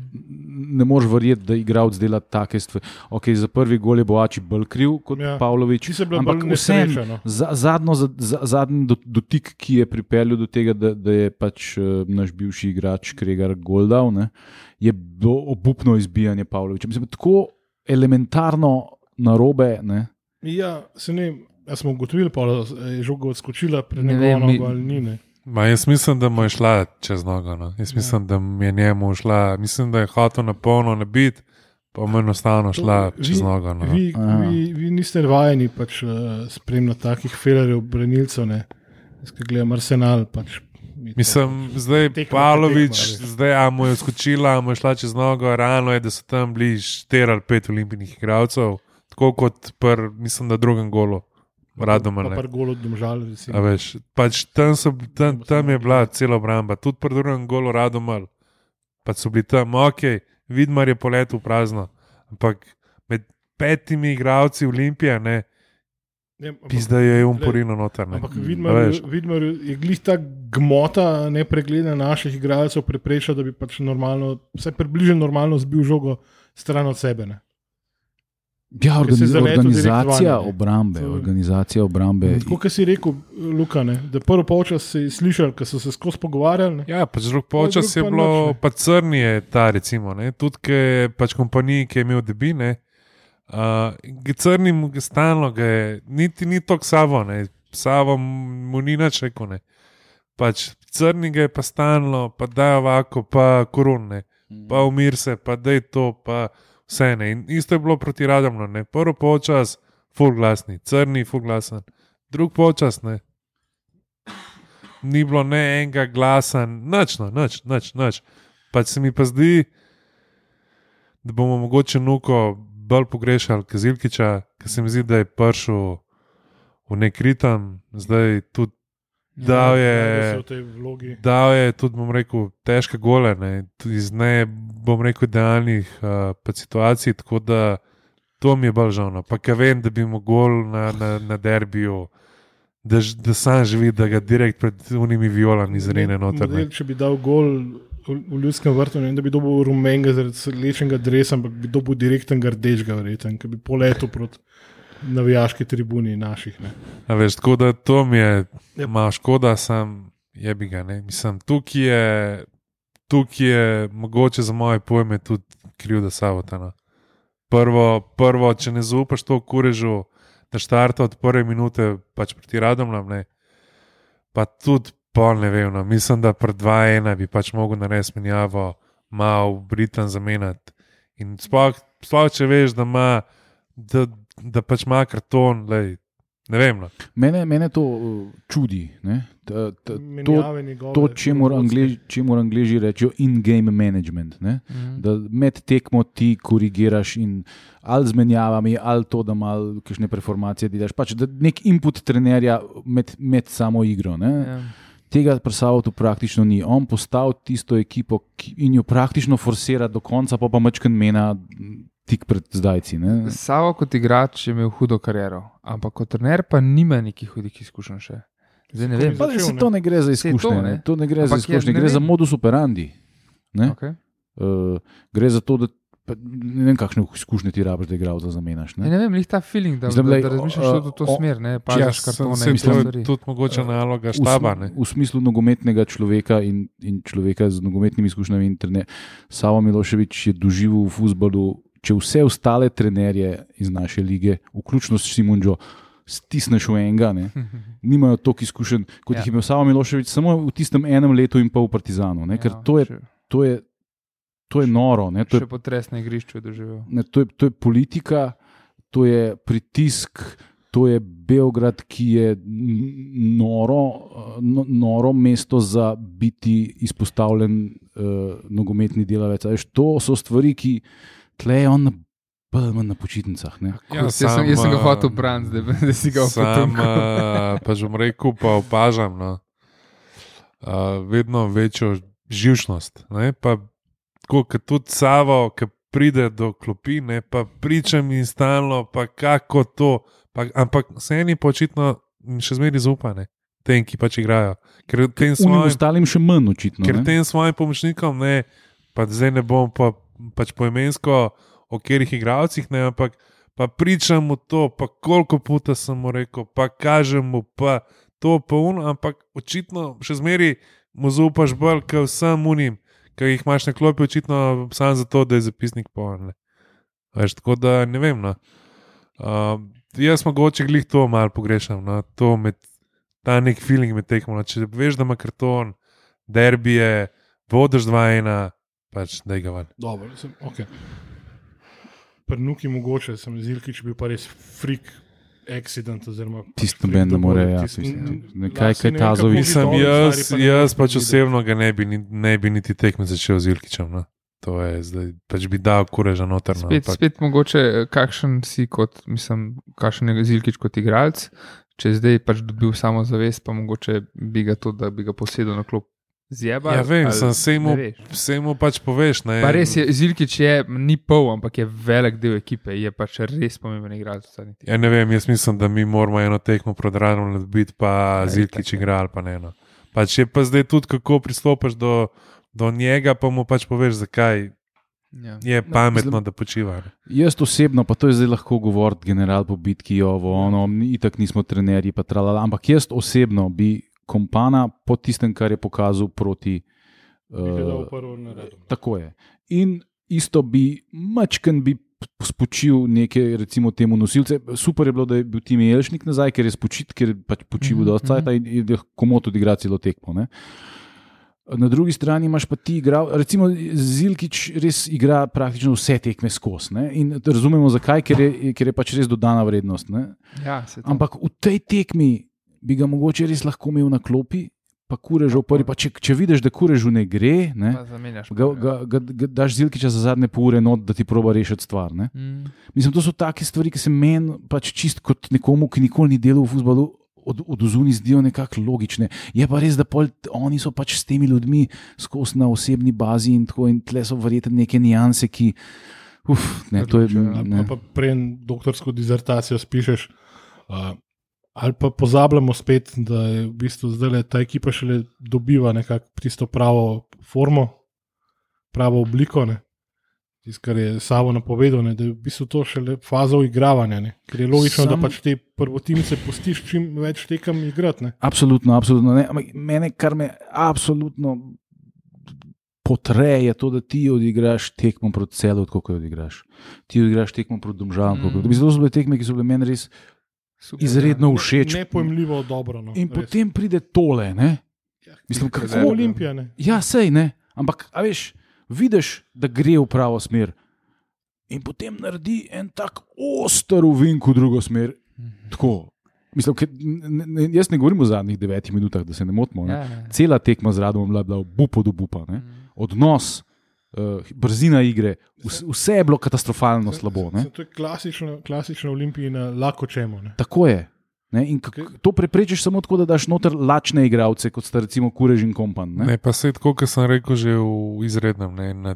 Speaker 3: ne moreš verjeti, da igralec dela take stvari. Okay, za prvi gol je Boači bolj kriv kot
Speaker 1: Ja.
Speaker 3: ja. Pavlović. Ampak vseeno.
Speaker 1: No.
Speaker 3: Za, zadnjo, za, za, zadnji do- dotik, ki je pripeljal do tega, da, da je pač uh, naš bivši igrač Kregar Goldal, ne, je bilo obupno izbijanje Pavloviča. Mislim, tako elementarno narobe. Ne.
Speaker 1: Ja, se ne, a smo ugotovili, pa je žoga odskočila pred
Speaker 4: Ne
Speaker 1: njegovo
Speaker 4: vem, mi-
Speaker 1: nogo ali ni. Ne.
Speaker 2: Ma, jaz mislim, da mu je šla čez nogo. No. Jaz mislim, da mu je njemu šla. Mislim, da je hotel na polno nabiti, pa mu je enostavno šla
Speaker 1: To-
Speaker 2: čez
Speaker 1: vi-
Speaker 2: nogo. No.
Speaker 1: Vi,
Speaker 3: Aha.
Speaker 1: vi, vi niste vajeni pač, uh, spremljati takih felerjev, branilcev. ne. Jaz, ki gledam arsenal. Pač,
Speaker 2: Mislim, zdaj
Speaker 1: Tekma po
Speaker 2: Pavlović,
Speaker 1: tekma, veš.
Speaker 2: zdaj a mu je skočila, mu je šla čez nogo, rano je, da so tam bili štiri ali pet olimpijskih igralcev, tako kot pri, mislim, da drugem golu, radom
Speaker 1: Pa
Speaker 2: ali ne.
Speaker 1: par gol od domžal.
Speaker 2: A
Speaker 1: recimo.
Speaker 2: veš, pač tam, so, tam, tam je bila cela obramba, tudi pri drugem golu radomal, pa so bili tam, ok, vidmar je poletel v prazno, ampak med petimi igralci Olimpije, ne, pizda je umporino noter. Ne.
Speaker 1: Ampak
Speaker 2: A
Speaker 1: Vidmar,
Speaker 2: veš.
Speaker 1: Vidmar je glih ta gmota nepregleda naših igralcev preprečila, da bi pač normalno, vsaj približno normalno zbil žogo stran od sebe. Ne.
Speaker 3: Ja, organiz,
Speaker 1: direkt
Speaker 3: organizacija
Speaker 1: ne.
Speaker 3: obrambe.
Speaker 1: Je-
Speaker 3: Organizacija obrambe.
Speaker 1: Tako kot si rekel, Luka, ne, da prvo polčas si slišal, ker so se skozi pogovarjali. Ne.
Speaker 2: Ja, pač drug počas je
Speaker 1: drug pa
Speaker 2: bilo,
Speaker 1: ne.
Speaker 2: pa crni je ta, recimo, ne, tudi ki je pač kompaniji, ki je imel debine. Uh, crni mu ga stalno, ga je, niti ni to Savo, ne, Savo mu ni nič rekel. Ne. Pač crni ga je pa stalno, pa da je ovako, pa korunne, pa umir se, pa da je to, pa vse ne. In isto je bilo proti Radomno, ne. Prvi počas, full glasni, crni, full glasen, drug počas ne. Ni bilo ne enega glasa, noč, no, noč, noč, noč. Pač se mi pa zdi, da bomo mogoče nuko bolj pogrešali Kazilkiča, ker se mi zdi, da je prišel v nek ritem, zdaj tudi dal
Speaker 1: Da
Speaker 2: je.
Speaker 1: vlogi.
Speaker 2: Dal je tudi, bom rekel, težke gole, ne, tudi iz ne, bom rekel, idealnih uh, situacij, tako da to mi je bolj žalno. Pa kaj vem, da bi mu gol na, na, na derbiju, da, da sam živi, da ga direkt pred unimi violami zrene noter. ne.
Speaker 1: Če bi dal gol v, ljudskem vrtu, ne vem, da bi dobil rumenega zaradi lečenega dresa, ampak bi dobil direkten rdečega, verjeten, ki bi poletel proti navijaški tribuni naših. Ne.
Speaker 2: A Veš, tako da to mi je
Speaker 1: Ja.
Speaker 2: malo škoda, sam je bi ga. Ne? Mislim, tukaj je, tukaj je mogoče za moje pojme tudi krivda Savotana. Prvo, prvo, če ne zaupaš to kurežu, da štarta od prve minute, pač proti Radomljam, ne. Pa tudi pol ne vem, no. mislim, da pred 2-1 bi pač mogel narediti menjavo, malo Britan zamenjati. In sploh, sploh če veš, da ima, da, da pač ima karton, lej, ne vem. No.
Speaker 3: Mene, mene to uh, čudi. ne. Ta- ta- To,
Speaker 1: njegove,
Speaker 3: to
Speaker 1: robotske.
Speaker 3: Angleži, čemur Angleži rečejo in-game management. Ne?
Speaker 4: Mhm.
Speaker 3: Da med tekmo ti korigiraš in ali z menjavami, ali to, da malo kakšne preformacije delaš. Pač, da nek input trenerja med, med samo igro. Ne?
Speaker 4: Ja.
Speaker 3: Tega pri Savotu praktično ni. On postal tisto ekipo ki, in jo praktično forsira do konca, pa pa mečken mena tik pred zdajci. Ne?
Speaker 4: Savo kot igrač je imel hudo kariero, ampak kot trener pa nima nekih hudih izkušenj še. Zdaj ne vem.
Speaker 3: Pa,
Speaker 1: Začel,
Speaker 3: se,
Speaker 1: ne.
Speaker 3: to ne gre za
Speaker 4: Saj to,
Speaker 3: izkušnje.
Speaker 4: ne.
Speaker 3: Ne? To ne gre za
Speaker 4: Ampak je-
Speaker 3: izkušnje,
Speaker 4: ne
Speaker 3: gre za
Speaker 4: vem.
Speaker 3: modus operandi. Ne?
Speaker 4: Okay.
Speaker 3: Uh, gre za to, da pa, ne vem, kakšne izkušnje ti rabiš, da igralca zamenjaš.
Speaker 4: Ja,
Speaker 3: Ne?
Speaker 4: ne vem, jih ta feeling, da,
Speaker 3: Mislim,
Speaker 4: da, da razmišljaš tudi v to smer, ne
Speaker 2: Ja,
Speaker 4: paziš kartone.
Speaker 2: sem,
Speaker 4: in
Speaker 2: to je tudi mogoče naloga
Speaker 3: V sm-
Speaker 2: štaba. Ne?
Speaker 3: V smislu nogometnega človeka in, in človeka z nogometnimi izkušnjami. in trener- Savo Miloševič je doživel v futbalu, če vse ostale trenerje iz naše lige, vključno s Simonjo, stisneš v enega, ne, nimajo toliko izkušenj, kot
Speaker 4: Ja.
Speaker 3: jih je imel Savo Miloševič, samo v tistem enem letu in pol v Partizanu. Ne, ker
Speaker 4: Ja,
Speaker 3: to je,
Speaker 4: še,
Speaker 3: to je, to je noro. Ne, to je
Speaker 4: še potres na igrišču je doživel.
Speaker 3: Ne, to, je, to je politika, to je pritisk, to je Beograd, ki je noro, no, noro mesto za biti izpostavljen uh, nogometni delavec. Veš, to so stvari, ki tle je on na, manj na počitnicah. Ne?
Speaker 2: Ja,
Speaker 4: jaz, sem, jaz sem ga
Speaker 2: sam,
Speaker 4: hotel braniti, da, [laughs] da si ga
Speaker 2: Sam, uh, [laughs] pa že rekel, pa opažam no, uh, vedno večjo živčnost. Ne, pa, tako, kot tudi Savo, ki pride do klopi, ne, pa pričam in stalno, pa kako to. Pa, ampak se eni pa očitno še zmeraj zaupane. tem, ki pač igrajo. Ker tem svojim,
Speaker 3: ostalim še manj očitno.
Speaker 2: ker
Speaker 3: ne.
Speaker 2: tem svojim pomočnikom, ne, pa zdaj ne bom pa, pač poimensko o katerih igralcih, ne, ampak pa pričam mu to, pa koliko puta sem mu rekel, pa kažem mu pa to, pa uno, ampak očitno še zmeri mu zaupaš bolj, kot vsem unim, ki jih imaš na klopi, očitno samo zato, da je zapisnik poln. ne. Veš, tako da ne vem. No. Uh, jaz mogoče glih to malo pogrešam, no. to med, ta nek feeling med tekmo. No. Če veš, da ima karton, derbije, vodiš 2-1, pač da ga ven.
Speaker 1: Dobro, sem, okay. Prnuki mogoče, sem Zilkič bil pa res freak accident. oziroma
Speaker 3: Tisto
Speaker 1: freak
Speaker 3: noben ne more, ja,
Speaker 1: tisto- mm,
Speaker 3: nekaj, kaj
Speaker 1: ne
Speaker 3: Tazovi-
Speaker 1: bi
Speaker 2: Mislim,
Speaker 1: dol
Speaker 2: jaz,
Speaker 1: ne
Speaker 2: jaz
Speaker 1: vem,
Speaker 2: pač osebno ga ne bi, ne bi niti tekme začel z Ilkičem. No. To je zdaj, pač bi dal kureža noter. No,
Speaker 4: Spet, spet mogoče, eh, kakšen si kot, mislim, kakšen je Zilkič kot igralec. Če je zdaj pač dobil samo zavest, pa mogoče bi ga to, da bi ga posedel na klop zjeba.
Speaker 2: Ja, vem, sem se mu,
Speaker 4: ne veš.
Speaker 2: se mu pač poveš. Ne,
Speaker 4: Pa res je, Zilkič je ni pol, ampak je velik del ekipe, je pač res pomemben igralec.
Speaker 2: Ja, ne vem, jaz mislim, da mi moramo eno tekmo prodrano dobiti, pa
Speaker 4: Ja,
Speaker 2: Zilkič
Speaker 4: itak, ja.
Speaker 2: igra ali pa ne. No. Pač je pa zdaj tudi, kako pristopiš do, do njega, pa mu pač poveš, zakaj
Speaker 4: Ja.
Speaker 2: je pametno,
Speaker 3: mislim-
Speaker 2: da počiva. ne.
Speaker 3: Jaz osebno, pa to je zdaj lahko govoriti, general po bitki, ovo, ono, itak nismo trenerji, pa tralala, ampak jaz osebno bi kompana po tistem, kar je pokazal proti. Uh, tako je. In isto bi, mačken bi spočil neke, recimo, temu nosilce. Super je bilo, da je bil tim Jelšnik nazaj, ker je spočit, ker je pač počival
Speaker 4: Mhm,
Speaker 3: do odcajta in je komot odigra celo tekmo. Ne? Na drugi strani imaš pa ti igral, recimo Zilkič res igra praktično vse tekme skozi. ne. In razumemo zakaj, ker je, ker je pač res dodana vrednost. Ne?
Speaker 4: Ja,
Speaker 3: Ampak v tej tekmi bi ga mogoče res lahko imel na klopi, pa kurežo prvi. Pa če, če vidiš, da kurežu ne gre, ne,
Speaker 4: Pa zamenjaš.
Speaker 3: ga, ga, ga, ga daš Zilkiča za zadnje pol ure not, da ti proba rešiti stvar. Ne?
Speaker 4: Mm.
Speaker 3: Mislim, to so take stvari, ki se meni pač čist kot nekomu, ki nikoli ni delal v futbalu. Od, od zunaj zdijo nekako logične. Je pa res, da pol, oni so pač s temi ljudmi skozi na osebni bazi in tako, in tle so verjetno neke nianse, ki. Uf, ne, to je. Ne.
Speaker 1: Ali pa prej doktorsko dizertacijo spišeš. Uh, ali pa pozabljamo spet, da je v bistvu zdaj ta ekipa šele dobiva tisto pravo formo, pravo obliko. Ne? Tisto, kar je samo napovedal, ne? da je v bistvu to šele faza igravanja. Ne? Ker je logično,
Speaker 3: Sam-
Speaker 1: da pač te prvotimce pustiš čim več tekem igrati. ne.
Speaker 3: Absolutno, absolutno. Ne. Mene, kar me absolutno potreje, je to, da ti odigraš tekmo proti celu, kot jo odigraš. Ti odigraš tekmo proti domžalam.
Speaker 4: Mm.
Speaker 3: To so bile tekme, ki so bile meni res
Speaker 4: Super,
Speaker 3: izredno
Speaker 1: Ne-
Speaker 3: všeč.
Speaker 1: Nepojmljivo dobro. No,
Speaker 3: In
Speaker 1: res.
Speaker 3: potem pride tole. Ne? Mislim,
Speaker 1: kako
Speaker 3: kako-
Speaker 1: Olimpija. Ne?
Speaker 3: Ja, sej ne. Ampak, a veš, vidiš, da gre v pravo smer. In potem naredi en tak oster uvink v drugo smer. Tako. Mislim, ke, ne, ne, jaz ne govorim o zadnjih devetih minutah, da se ne motimo. Ne?
Speaker 4: Ja, ja.
Speaker 3: Cela tekma z radom je bila bupo do bupa. Ne?
Speaker 4: Mm.
Speaker 3: Odnos, uh, brzina igre, vse, vse je bilo katastrofalno slabo. Ne?
Speaker 1: Se- se- To je klasično, klasično olimpijina, lahko čemu. Ne?
Speaker 3: Tako je. Ne? In to preprečiš samo tako, da daš noter lačne igralce, kot sta recimo Kurež in Kompan. Ne?
Speaker 2: Ne, pa se tako, kot sem rekel, že v izrednem. Ne, na,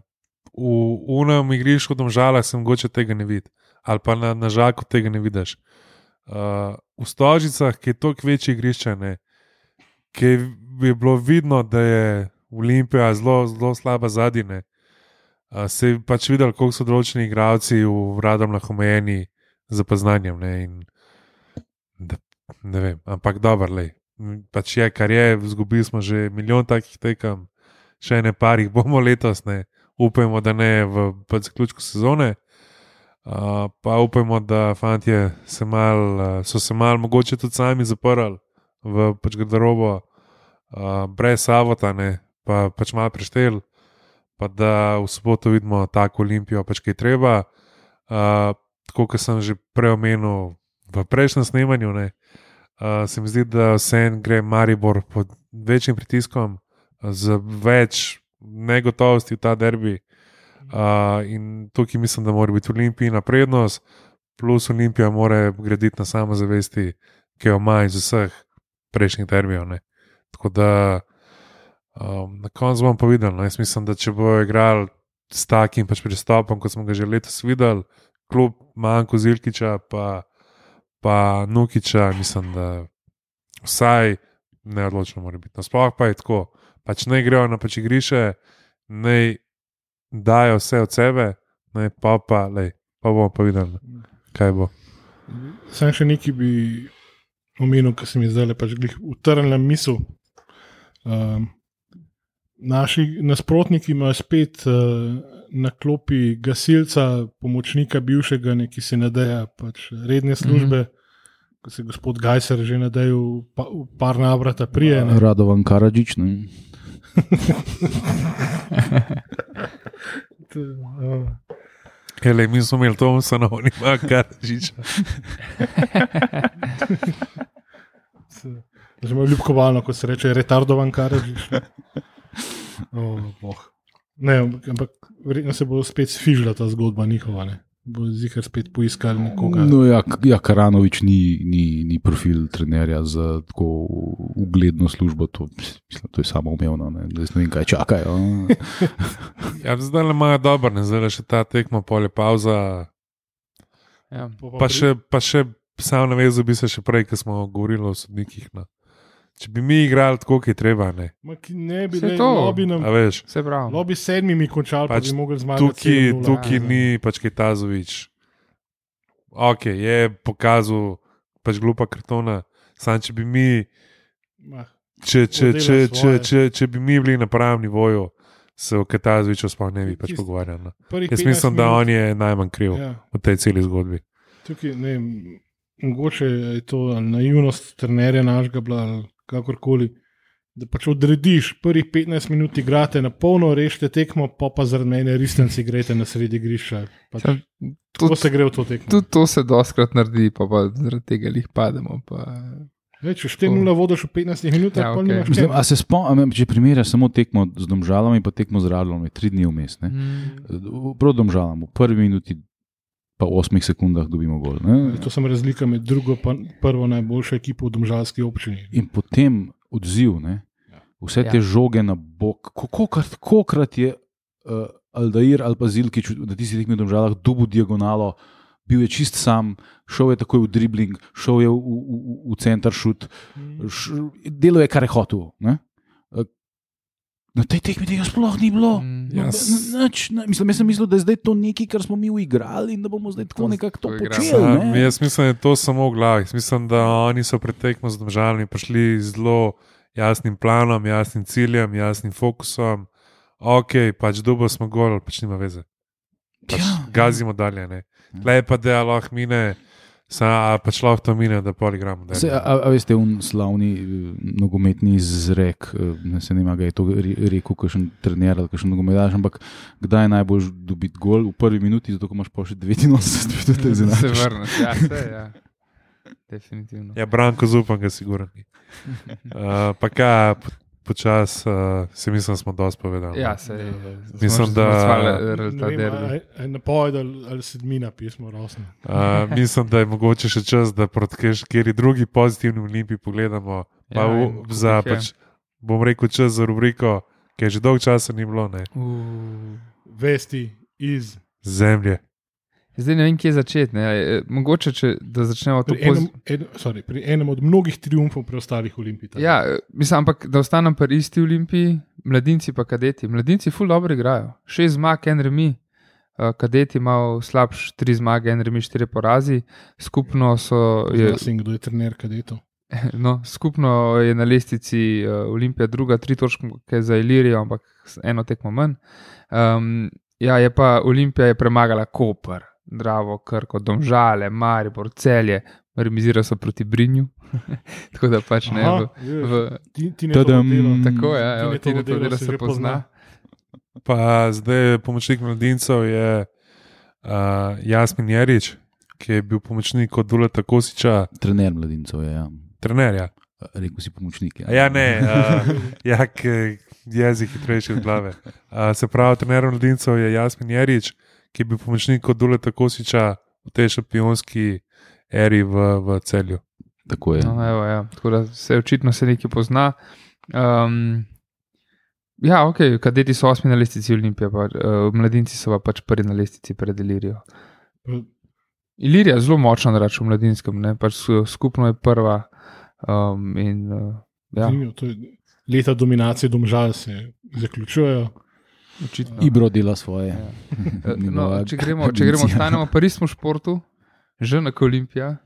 Speaker 2: v unem igrišču domžala sem mogoče tega ne videti, ali pa na, na žaku tega ne vidiš. Uh, v Stožicah, ki je toliko večje igrišče, ne, ki je bilo vidno, da je Olimpija zelo, zelo slaba zadnje. Uh, se je pač videl, koliko so določeni igralci v radom lahko omejeni za poznanjem. Ne, in, da, ne vem, ampak dobro, le. Pač je, kar je, izgubili smo že milijon takih tekem, še ne par jih bomo letos, ne. upajmo, da ne v zaključku sezone. Uh, pa upajmo, da fantje se mal, uh, so se mal mogoče tudi sami zaprli v pač garderobo, uh, brez avota, ne, pa pač mal preštel, pa da v soboto vidimo tako olimpijo, pač kaj treba. Uh, tako kot sem že prej omenil v prejšnjem snemanju, ne, uh, se mi zdi, da vse en gre Maribor pod večjim pritiskom, z več negotovosti v ta derbi. Uh, in tukaj mislim, da mora biti Olimpijina prednost, plus Olimpija mora graditi na samozavesti, ki jo ima iz vseh prejšnjih derbijev. Tako da um, na koncu bom povedal, no, jaz mislim, da če bojo igrali s takim pač pristopom, kot smo ga že letos videli, kljub manjku Zilkiča, pa, pa Nukiča, mislim, da vsaj neodločno mora biti. Nasploh pa je tako, pač ne grejo na pač igrišče, ne dajo vse od sebe, ne pa pa, lej, pa bomo pa videli, kaj bo.
Speaker 1: Sam še nekaj bi omenil, kar se mi zdaj le pač utrnila misel. Um, naši nasprotniki imajo spet uh, na klopi gasilca, pomočnika bivšega, ne, ki se nadeja pač redne službe. Mm -hmm. Ko se je gospod Gajser že nadejal, pa, v par navrata prije. ne.
Speaker 3: Radovan Karadžič. Ne? [laughs]
Speaker 1: To, uh,
Speaker 2: Hele, mi smo imeli Tomsona, oni ima kar žiča.
Speaker 1: Zelo ljubkovalno, ko se reče, retardovan karadžiš. [laughs] [laughs] Oh, boh. ne, ampak verjetno se bo spet sfižila ta zgodba njihova. Ne. Bo zikar spet poiskali nekoga.
Speaker 3: No, ja, ja, Karanovič ni, ni, ni profil trenerja za tako ugledno službo. To, mislim, to je samo umevno. Ne, ne vem, kaj čakajo.
Speaker 2: Ja, zdaj le imajo dobro, ne zdaj le še ta tekma, pol je pauza.
Speaker 4: Ja.
Speaker 1: Bo
Speaker 2: Pa
Speaker 1: pri-
Speaker 2: še, pa še sam navezal bi se še prej, ko smo govorili o sodnikih. No. Če bi mi igrali tako, kot je treba, ne.
Speaker 1: Ma, ki ne bi
Speaker 4: to.
Speaker 1: lobi, nam,
Speaker 2: A veš,
Speaker 4: Vse prav.
Speaker 1: lobi sedmimi končali, pač pa bi mogli zmagati.
Speaker 2: tukaj,
Speaker 1: 7:0.
Speaker 2: tukaj
Speaker 4: Ja,
Speaker 2: ni pač kaj Tazovič. Ok, je pokazal pač glupa kartona, sam če bi mi.
Speaker 1: Ma,
Speaker 2: Če, če, če, če, če, če bi mi bili na pravem nivoju, se o Katazoviču sploh ne bi pač pogovarjali. No. Jaz
Speaker 1: 15
Speaker 2: mislim, da on je najmanj kriv
Speaker 1: Ja.
Speaker 2: v tej celi zgodbi.
Speaker 1: Tukaj, ne, vem, mogoče je to naivnost trenerja našega, bila, kakorkoli. Da pač odrediš, prvih 15 minut igrate na polno, rešite tekmo, pa pa zaradi mene resnici greste na sredi igrišča. Pač, Kako
Speaker 4: Tudi
Speaker 1: se gre v to tekmo?
Speaker 4: tudi to se doskrat naredi, pa, pa zaradi tega jih pademo. Pa.
Speaker 1: Ej, če 4-0 vodiš v 15 minutah,
Speaker 4: Ja,
Speaker 1: ja, pa nimaš čem.
Speaker 3: a se spomnim, če primerjaš samo tekmo z domžalami, pa tekmo z radlom, je tri dni vmes. ne.
Speaker 4: Mm.
Speaker 3: Prav domžalam, v prvi minuti, pa v osmih sekundah dobimo gol. Ne?
Speaker 1: To sem razlika med drugo in prvo najboljšo ekipo v domžalski občini.
Speaker 3: In potem odziv, ne? vse
Speaker 4: Ja.
Speaker 3: te žoge na bok. Kolikrat, kolikrat je uh, Aldair ali pa Zilkič na tistih tekmih v domžalah dubu diagonalo. Bil je čist sam, šel je takoj v dribling, šel je v, v, v, center šut, š, delo je, kar je hotel. ne. Na tej tekmi tega sploh ni bilo.
Speaker 4: Mm.
Speaker 3: No,
Speaker 2: Jaz-
Speaker 3: n- nič, ne, mislim, jaz sem mislil, da je zdaj to nekaj, kar smo mi uigrali in da bomo zdaj tako nekako to
Speaker 4: to
Speaker 3: počeli. Ne.
Speaker 2: jaz mislim, da je to samo v glavi. Mislim, da oni so pred tekmo z državami prišli z zelo jasnim planom, jasnim ciljem, jasnim fokusom. Ok, pač dubo smo gol, pač nima veze. Pač
Speaker 3: Ja.
Speaker 2: Gazimo dalje. ne. Tle je pa da lahko mine, sa, a pač lahko to mine, da pol igramo. dalje.
Speaker 3: Se, a, a veste, un slavni eh, nogometni izrek, eh, ne se ne vem, ga je to re- rekel, kakšen trener ali kakšen nogometaš, ampak kdaj je najbolj dobiti gol v prvi minuti, zato ko imaš pa še 89 [laughs] [laughs] minut, da
Speaker 4: Se vrneš, ja, se, ja. Definitivno. [laughs]
Speaker 2: Ja, Branko zupam, ga sigurno ni. Uh, pa kaj, po- počas, uh, si mislim, da smo dosti povedali.
Speaker 4: Ja, se je.
Speaker 2: Mislim, da-
Speaker 1: Ne
Speaker 4: rezultat
Speaker 1: vem,
Speaker 4: derbi.
Speaker 1: a- a je napoved ali, ali sedmina pismo rosno.
Speaker 2: Uh, mislim, da je mogoče še čas, da proti kjer- kateri drugi pozitivni olimpiji pogledamo. Pa
Speaker 4: Ja,
Speaker 2: v, za,
Speaker 4: je.
Speaker 2: pač, bom rekel, čas za rubriko, ki je že dolgo časa ni bilo, ne.
Speaker 4: Uh.
Speaker 1: Vesti iz.
Speaker 2: Zemlje.
Speaker 4: Zdaj ne vem, kje začeti. ne. E, Mogoče, če, da začnemo
Speaker 1: Pri enem, en, sorry, pri enem od mnogih triumfov preostalih olimpij.
Speaker 4: Ja, e, mislim, ampak da ostanem pri isti olimpiji, mladinci pa kadeti. Mladinci ful dobro igrajo. Šest zmag, en remi. Eh, Kadeti imajo slabš, tri zmage, en remi, štiri porazi. Skupno, so,
Speaker 1: Jaz in kdo je trener kadetov. [laughs]
Speaker 4: no, skupno je na lestvici uh, Olimpija druga, tri točke za Ilirijo, ampak eno tekmo manj. Um, ja, je pa Olimpija je premagala Koper, Dravo, Krko, Domžale, Maribor, Celje, remizira so proti Brinju. [laughs] Tako da pač ne.
Speaker 1: Aha,
Speaker 4: V,
Speaker 1: vidiš,
Speaker 4: v,
Speaker 1: ti, ti ne
Speaker 3: Tadam.
Speaker 4: tako je, ja,
Speaker 1: Tine
Speaker 4: Tine to delo
Speaker 1: se
Speaker 4: se pozna.
Speaker 1: pozna.
Speaker 2: Pa zdaj pomočnik mladincev je uh, Jasmin Jarič, ki je bil pomočnik od Duleta Kosiča,
Speaker 3: Trener mladincev je, ja.
Speaker 2: trenerja.
Speaker 3: rekel si pomočnik.
Speaker 2: A Ja, ne, uh, ja, k- jezik hitrejši od glave. Uh, se pravi, trener mladincev je Jasmin Jarič, ki je bil pomočnik od Duleta Kosiča v tej šampionski eri v, v celju.
Speaker 3: Tako je.
Speaker 4: No, evo, ja. Tako da se očitno se nekaj pozna. Um, ja, ok, kadeti so osmi na lestvici Olimpije, pa, uh, mladinci so pa pač prvi na lestvici pred Ilirijo. Ilirija je zelo močna, rečem, v mladinskem, ne? pač skupno je prva. Um, in uh, Ja,
Speaker 1: Zanimivo, to je- Leta dominacije domžal se zaključujejo.
Speaker 4: Očitno.
Speaker 3: Ibro dela svoje.
Speaker 4: Ja. [laughs] Eh, No, če gremo, če gremo ostanemo pa res v športu, že na Olimpija,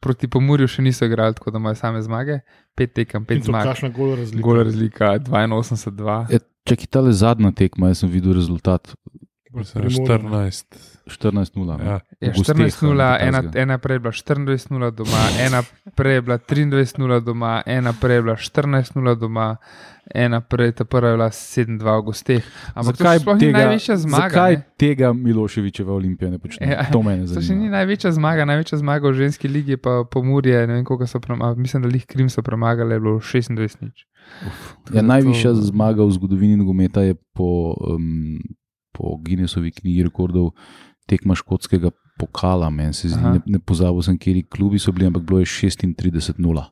Speaker 4: proti Pomorju še niso igrali, tako da imajo same zmage, pet tekem, pet zmag.
Speaker 1: kakšna gol razlika.
Speaker 4: Gol razlika 82-2.
Speaker 3: Ja, Če je ta le zadnja tekma, jaz sem videl rezultat.
Speaker 2: 14.
Speaker 3: 14-0. ne.
Speaker 2: Ja.
Speaker 3: Gosteh,
Speaker 4: 14-0,
Speaker 3: nekaj
Speaker 4: ena, ena prej bila 24-0 doma, ena prej bila 23-0 doma, ena prej bila 14-0 doma, ena prej, ta prva je bila 7-2 v gosteh. Ampak
Speaker 3: Zakaj
Speaker 4: to sploh ni največja zmaga.
Speaker 3: Zakaj
Speaker 4: ne?
Speaker 3: tega Miloševičeva olimpija ne počne?
Speaker 4: Ja.
Speaker 3: To me ne
Speaker 4: To še ni
Speaker 3: zanima.
Speaker 4: največja zmaga, največja zmaga v ženski ligi, pa Pomorje, ne vem koliko so premagali, mislim, da jih Krim so premagali, je bilo 26 nič.
Speaker 3: Ja,
Speaker 4: To-
Speaker 3: najvišja zmaga v zgodovini nogometa je po, um, po Guinnessovi knjigi rekordov tekma škotskega pokala. Zdi, ne, ne pozabil sem, kje klubi so bili, ampak bilo je 36-0.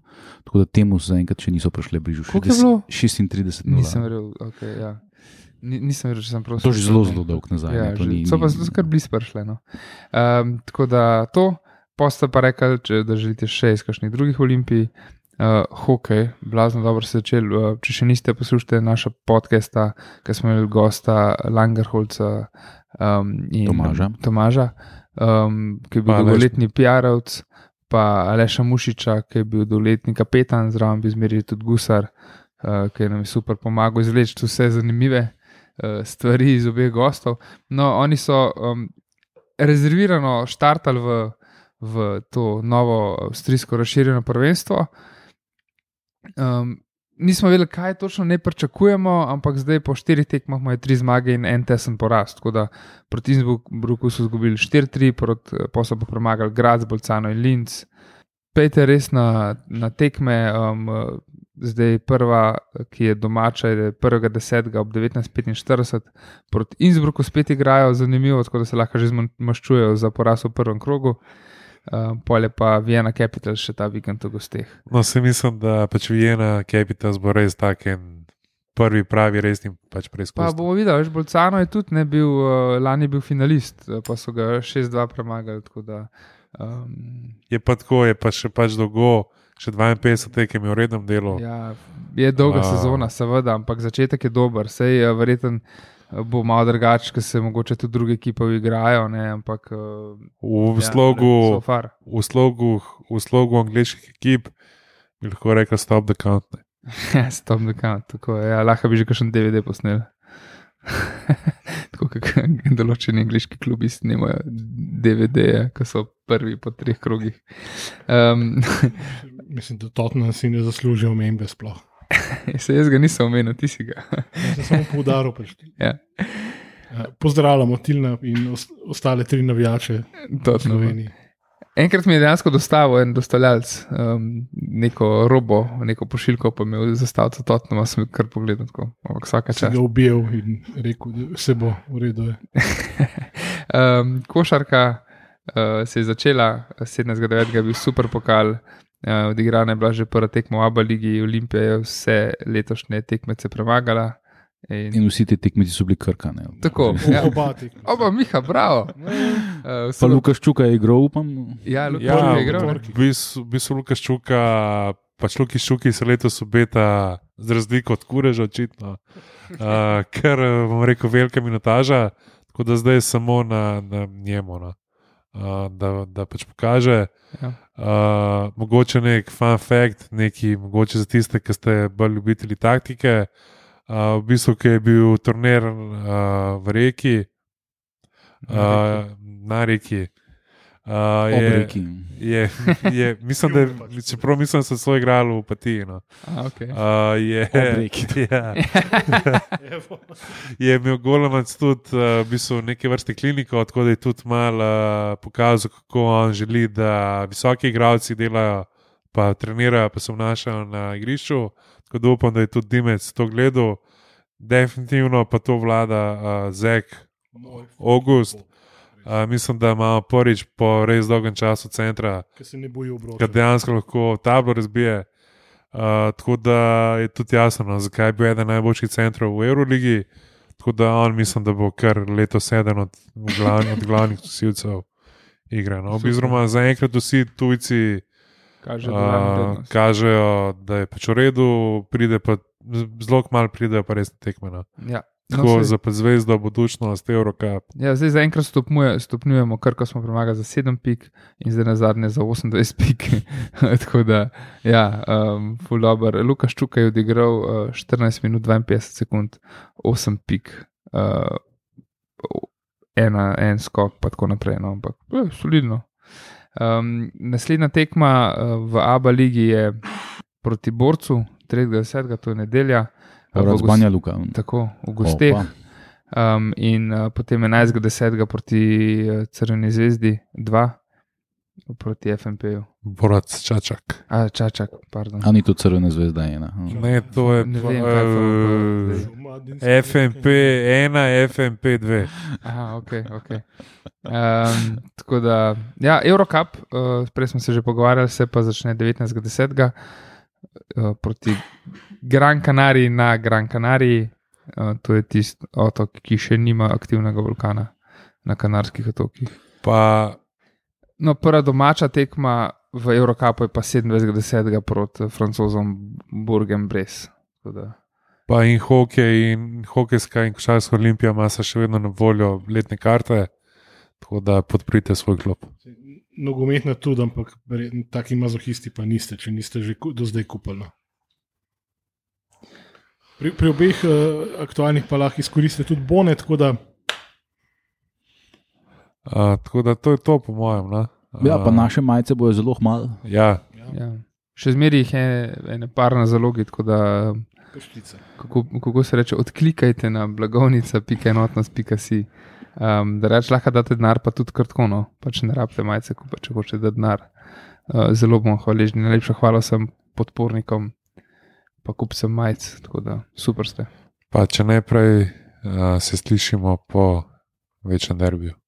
Speaker 3: Tako da temu zaenkrat še niso prišli bližje.
Speaker 4: Koliko je bilo?
Speaker 3: 36-0.
Speaker 4: Nisem verjel, okay, ja. Ni, nisem verjel, če sem prav
Speaker 3: To je že zelo,
Speaker 4: slišal,
Speaker 3: zelo dolg nazaj.
Speaker 4: Ja,
Speaker 3: ne,
Speaker 4: že,
Speaker 3: ni,
Speaker 4: so pa zelo kar blizu prišle. No. Um, tako da to, posta pa rekli, če, da želite še iz kakšnih drugih olimpij. Uh, hokej, blazno dobro se začel. Uh, če še niste poslušali naša podcasta, ki smo imeli gosta Langerholca um, in
Speaker 3: Tomaža.
Speaker 4: Tomaža um, ki je bil dolgoletni PR-ovc, pa Aleša Mušiča, ki je bil dolgoletni kapetan, zraven bi zmerili tudi Gusar, uh, ki je nam je super pomagal izvleči vse zanimive uh, stvari iz obeh gostov. No, oni so um, rezervirano štartali v, v to novo avstrijsko razširjeno prvenstvo. Um, nismo vedeli, kaj točno ne pričakujemo, ampak zdaj po štirih tekmah imajo tri zmage in en tesen porast. Tako da proti Innsbrucku so izgubili 4-3, proti pa so pa premagali Graz, Bolcano in Linz. Pejte res na, na tekme. Um, zdaj prva, ki je domača, je 1.10. ob 19.45 proti Innsbrucku spet igrajo, zanimivo, tako da se lahko že zmaščujejo za poraz v prvem krogu. Uh, Polje pa Vienna Capital še ta vikend v gosteh.
Speaker 2: No, se mislim, da pač Vienna Capitals bo res tak en prvi pravi resni pač
Speaker 4: Pa
Speaker 2: preizkus.
Speaker 4: bomo videli, veš, Bolcano je tudi ne bil, uh, lani bil finalist, eh, pa so ga 6-2 premagali. Da, um,
Speaker 2: Je pa tako, je pa še pač dolgo, še 52 tekem je v rednem delu.
Speaker 4: ja, je dolga
Speaker 2: wow.
Speaker 4: sezona, seveda, ampak začetek je dober. Sej uh, verjeten eh, bo malo drugače, ker se mogoče tudi druge ekipe igrajo, ne, ampak uh,
Speaker 2: V
Speaker 4: ja,
Speaker 2: slogu,
Speaker 4: so far.
Speaker 2: v slogu, v slogu angliških ekip bi lahko rekel stop the count. ne. [laughs]
Speaker 4: Stop the count, tako je. Ja, lahko bi že kakšen DVD posnel. [laughs] tako kot [laughs] določeni angliški klubi snimajo DVD-je, ki so prvi po treh krogih. Um,
Speaker 1: Mislim, da Tottenham si ne zasluži omembe sploh. [laughs]
Speaker 4: se jaz ga nisem omenil, ti si ga.
Speaker 1: Jaz sem samo poudaril. Pač. [laughs]
Speaker 4: Ja.
Speaker 1: Eh, Pozdravljamo Tilna in os- ostale tri navijače
Speaker 4: Točno. Enkrat mi je dejansko dostavil en dostavljalec um, neko robo, neko pošiljko, pa mi je zastavil Tottenham, sem kar pogledal, tako, ampak vsaka čas.
Speaker 1: ga objel in rekel, da vse bo v redu.
Speaker 4: Um, [laughs] košarka uh, se je začela 17.9. je bil super pokal. Uh, odigrana je bila že prva tekma v Abu Leiji, Olimpija je vse letošnje tekmece premagala. In,
Speaker 3: In vsi ti tekmeci so bili krkane.
Speaker 4: Tako. Ja.
Speaker 1: Oba tekme.
Speaker 4: Oba, Miha, bravo. Uh,
Speaker 3: Pa Lukaš Čuka je igral, upam.
Speaker 4: Ja, Lukaš
Speaker 2: Ja,
Speaker 4: je igral.
Speaker 2: v bistvu, Lukaš Čuka, pač Lukaš Čuki se letos obeta z razliko od kureža, očitno. Uh, ker, eh, bom rekel, velika minutaža, tako da zdaj je samo na, na njemu, no. Uh, da, da pač pokaže.
Speaker 4: Ja.
Speaker 2: Uh, mogoče nek fun fact, neki, mogoče za tiste, ki ste bolj ljubitelji taktike. Uh, v bistvu, ki je bil turnir uh, v reki, uh, na reki. Uh, je, je, je, mislim, da je, čeprav mislim, da so so igrali v Patiji. No.
Speaker 4: A, okay.
Speaker 2: Uh, je, [laughs] ja, [laughs] je imel Golemac tudi uh, v bistvu neke vrste kliniko, tako da je tudi malo uh, pokazal, kako on želi, da visoki igralci delajo, pa trenirajo, pa se obnašajo na igrišču. Tako da upam, da je tudi Dimec to gledal. Definitivno pa to vlada uh, Zek, August. Uh, mislim, da imamo prvič po res dolgem času centra,
Speaker 1: Ker se ne boji
Speaker 2: ki
Speaker 1: obroča.
Speaker 2: dejansko lahko tablo razbije. Uh, tako da je tudi jasno, no, zakaj je bil eden najboljših centrov v Euroligi. Tako da on mislim, da bo kar letos eden od, glavni, od glavnih nosilcev igre. No.
Speaker 1: Super.
Speaker 2: Oziroma, zaenkrat vsi tujci
Speaker 4: Kaže, da je
Speaker 2: Uh,
Speaker 4: prednost.
Speaker 2: kažejo, da je pač v redu, pride pa zelo malo, pridejo pa res tekme. No.
Speaker 4: Ja.
Speaker 2: Tako
Speaker 4: No,
Speaker 2: no,
Speaker 4: saj-
Speaker 2: za zvezdo, budučnost, Eurocup.
Speaker 4: Ja, zdaj zaenkrat stopnjuje, stopnjujemo, kar smo premagali za 7 pik, in zdaj na zadnje za 28 pik. [laughs] Tako da, ja, um, full dobro. Lukaš Čukaj je odigral uh, 14 minut 52 sekund, 8 pik, uh, ena, en skok, pa tako naprej. No, ampak je solidno. Um, naslednja tekma uh, v ABA ligi je proti borcu, 3.10. to je nedelja. V Gos-
Speaker 3: Razbanja Luka.
Speaker 4: Tako, v gosteh.
Speaker 3: Opa.
Speaker 4: Um, in uh, potem 11.10. proti uh, Crveni zvezdi, 2 proti FMP-ju.
Speaker 2: Borac Čačak.
Speaker 4: A, čačak, pardon.
Speaker 3: A ni to crvena zvezda ena. hm.
Speaker 2: Ne, to je
Speaker 4: Ne vem,
Speaker 2: eh, FMP 1, FMP 2.
Speaker 4: Aha, ok. okay. Um, tako da, ja, Eurocup, uh, prej smo se že pogovarjali, se pa začne 19.10. Uh, proti Gran Canariji na Gran Canariji. Uh, to je tisti otok, ki še nima aktivnega vulkana na Kanarskih otokih.
Speaker 2: Pa
Speaker 4: No, prva domača tekma v Eurocupu je pa 27.10. proti francozom Burgem Brez.
Speaker 2: Pa in hokej, in hokejska in košarska olimpija ima še vedno na voljo letne karte, tako da podprite svoj klub.
Speaker 1: Nogometna tudi, ampak verjetno taki mazohisti pa niste, če niste že do zdaj kupili. no. Pri, pri obeh uh, aktualnih pa lahko izkoristite tudi bone, tako da
Speaker 2: Uh, tako da to je to, po mojem. No?
Speaker 3: Ja, pa
Speaker 2: Uh,
Speaker 3: naše majice bojo zelo malo.
Speaker 2: Ja,
Speaker 4: ja. Še zmeraj jih je ene par na zalogi, tako da, kako, kako se reče, odklikajte na blagovnica.enotnost.si. Um, da reč lahko date denar, pa tudi krtko, no, pač ne rabite majice, pa če hočete denar. Uh, zelo bom hvaležen, najlepša hvala vsem podpornikom, pa kupcem majic, tako da super ste.
Speaker 2: pa če ne prej, uh, se slišimo po večjem derbiju.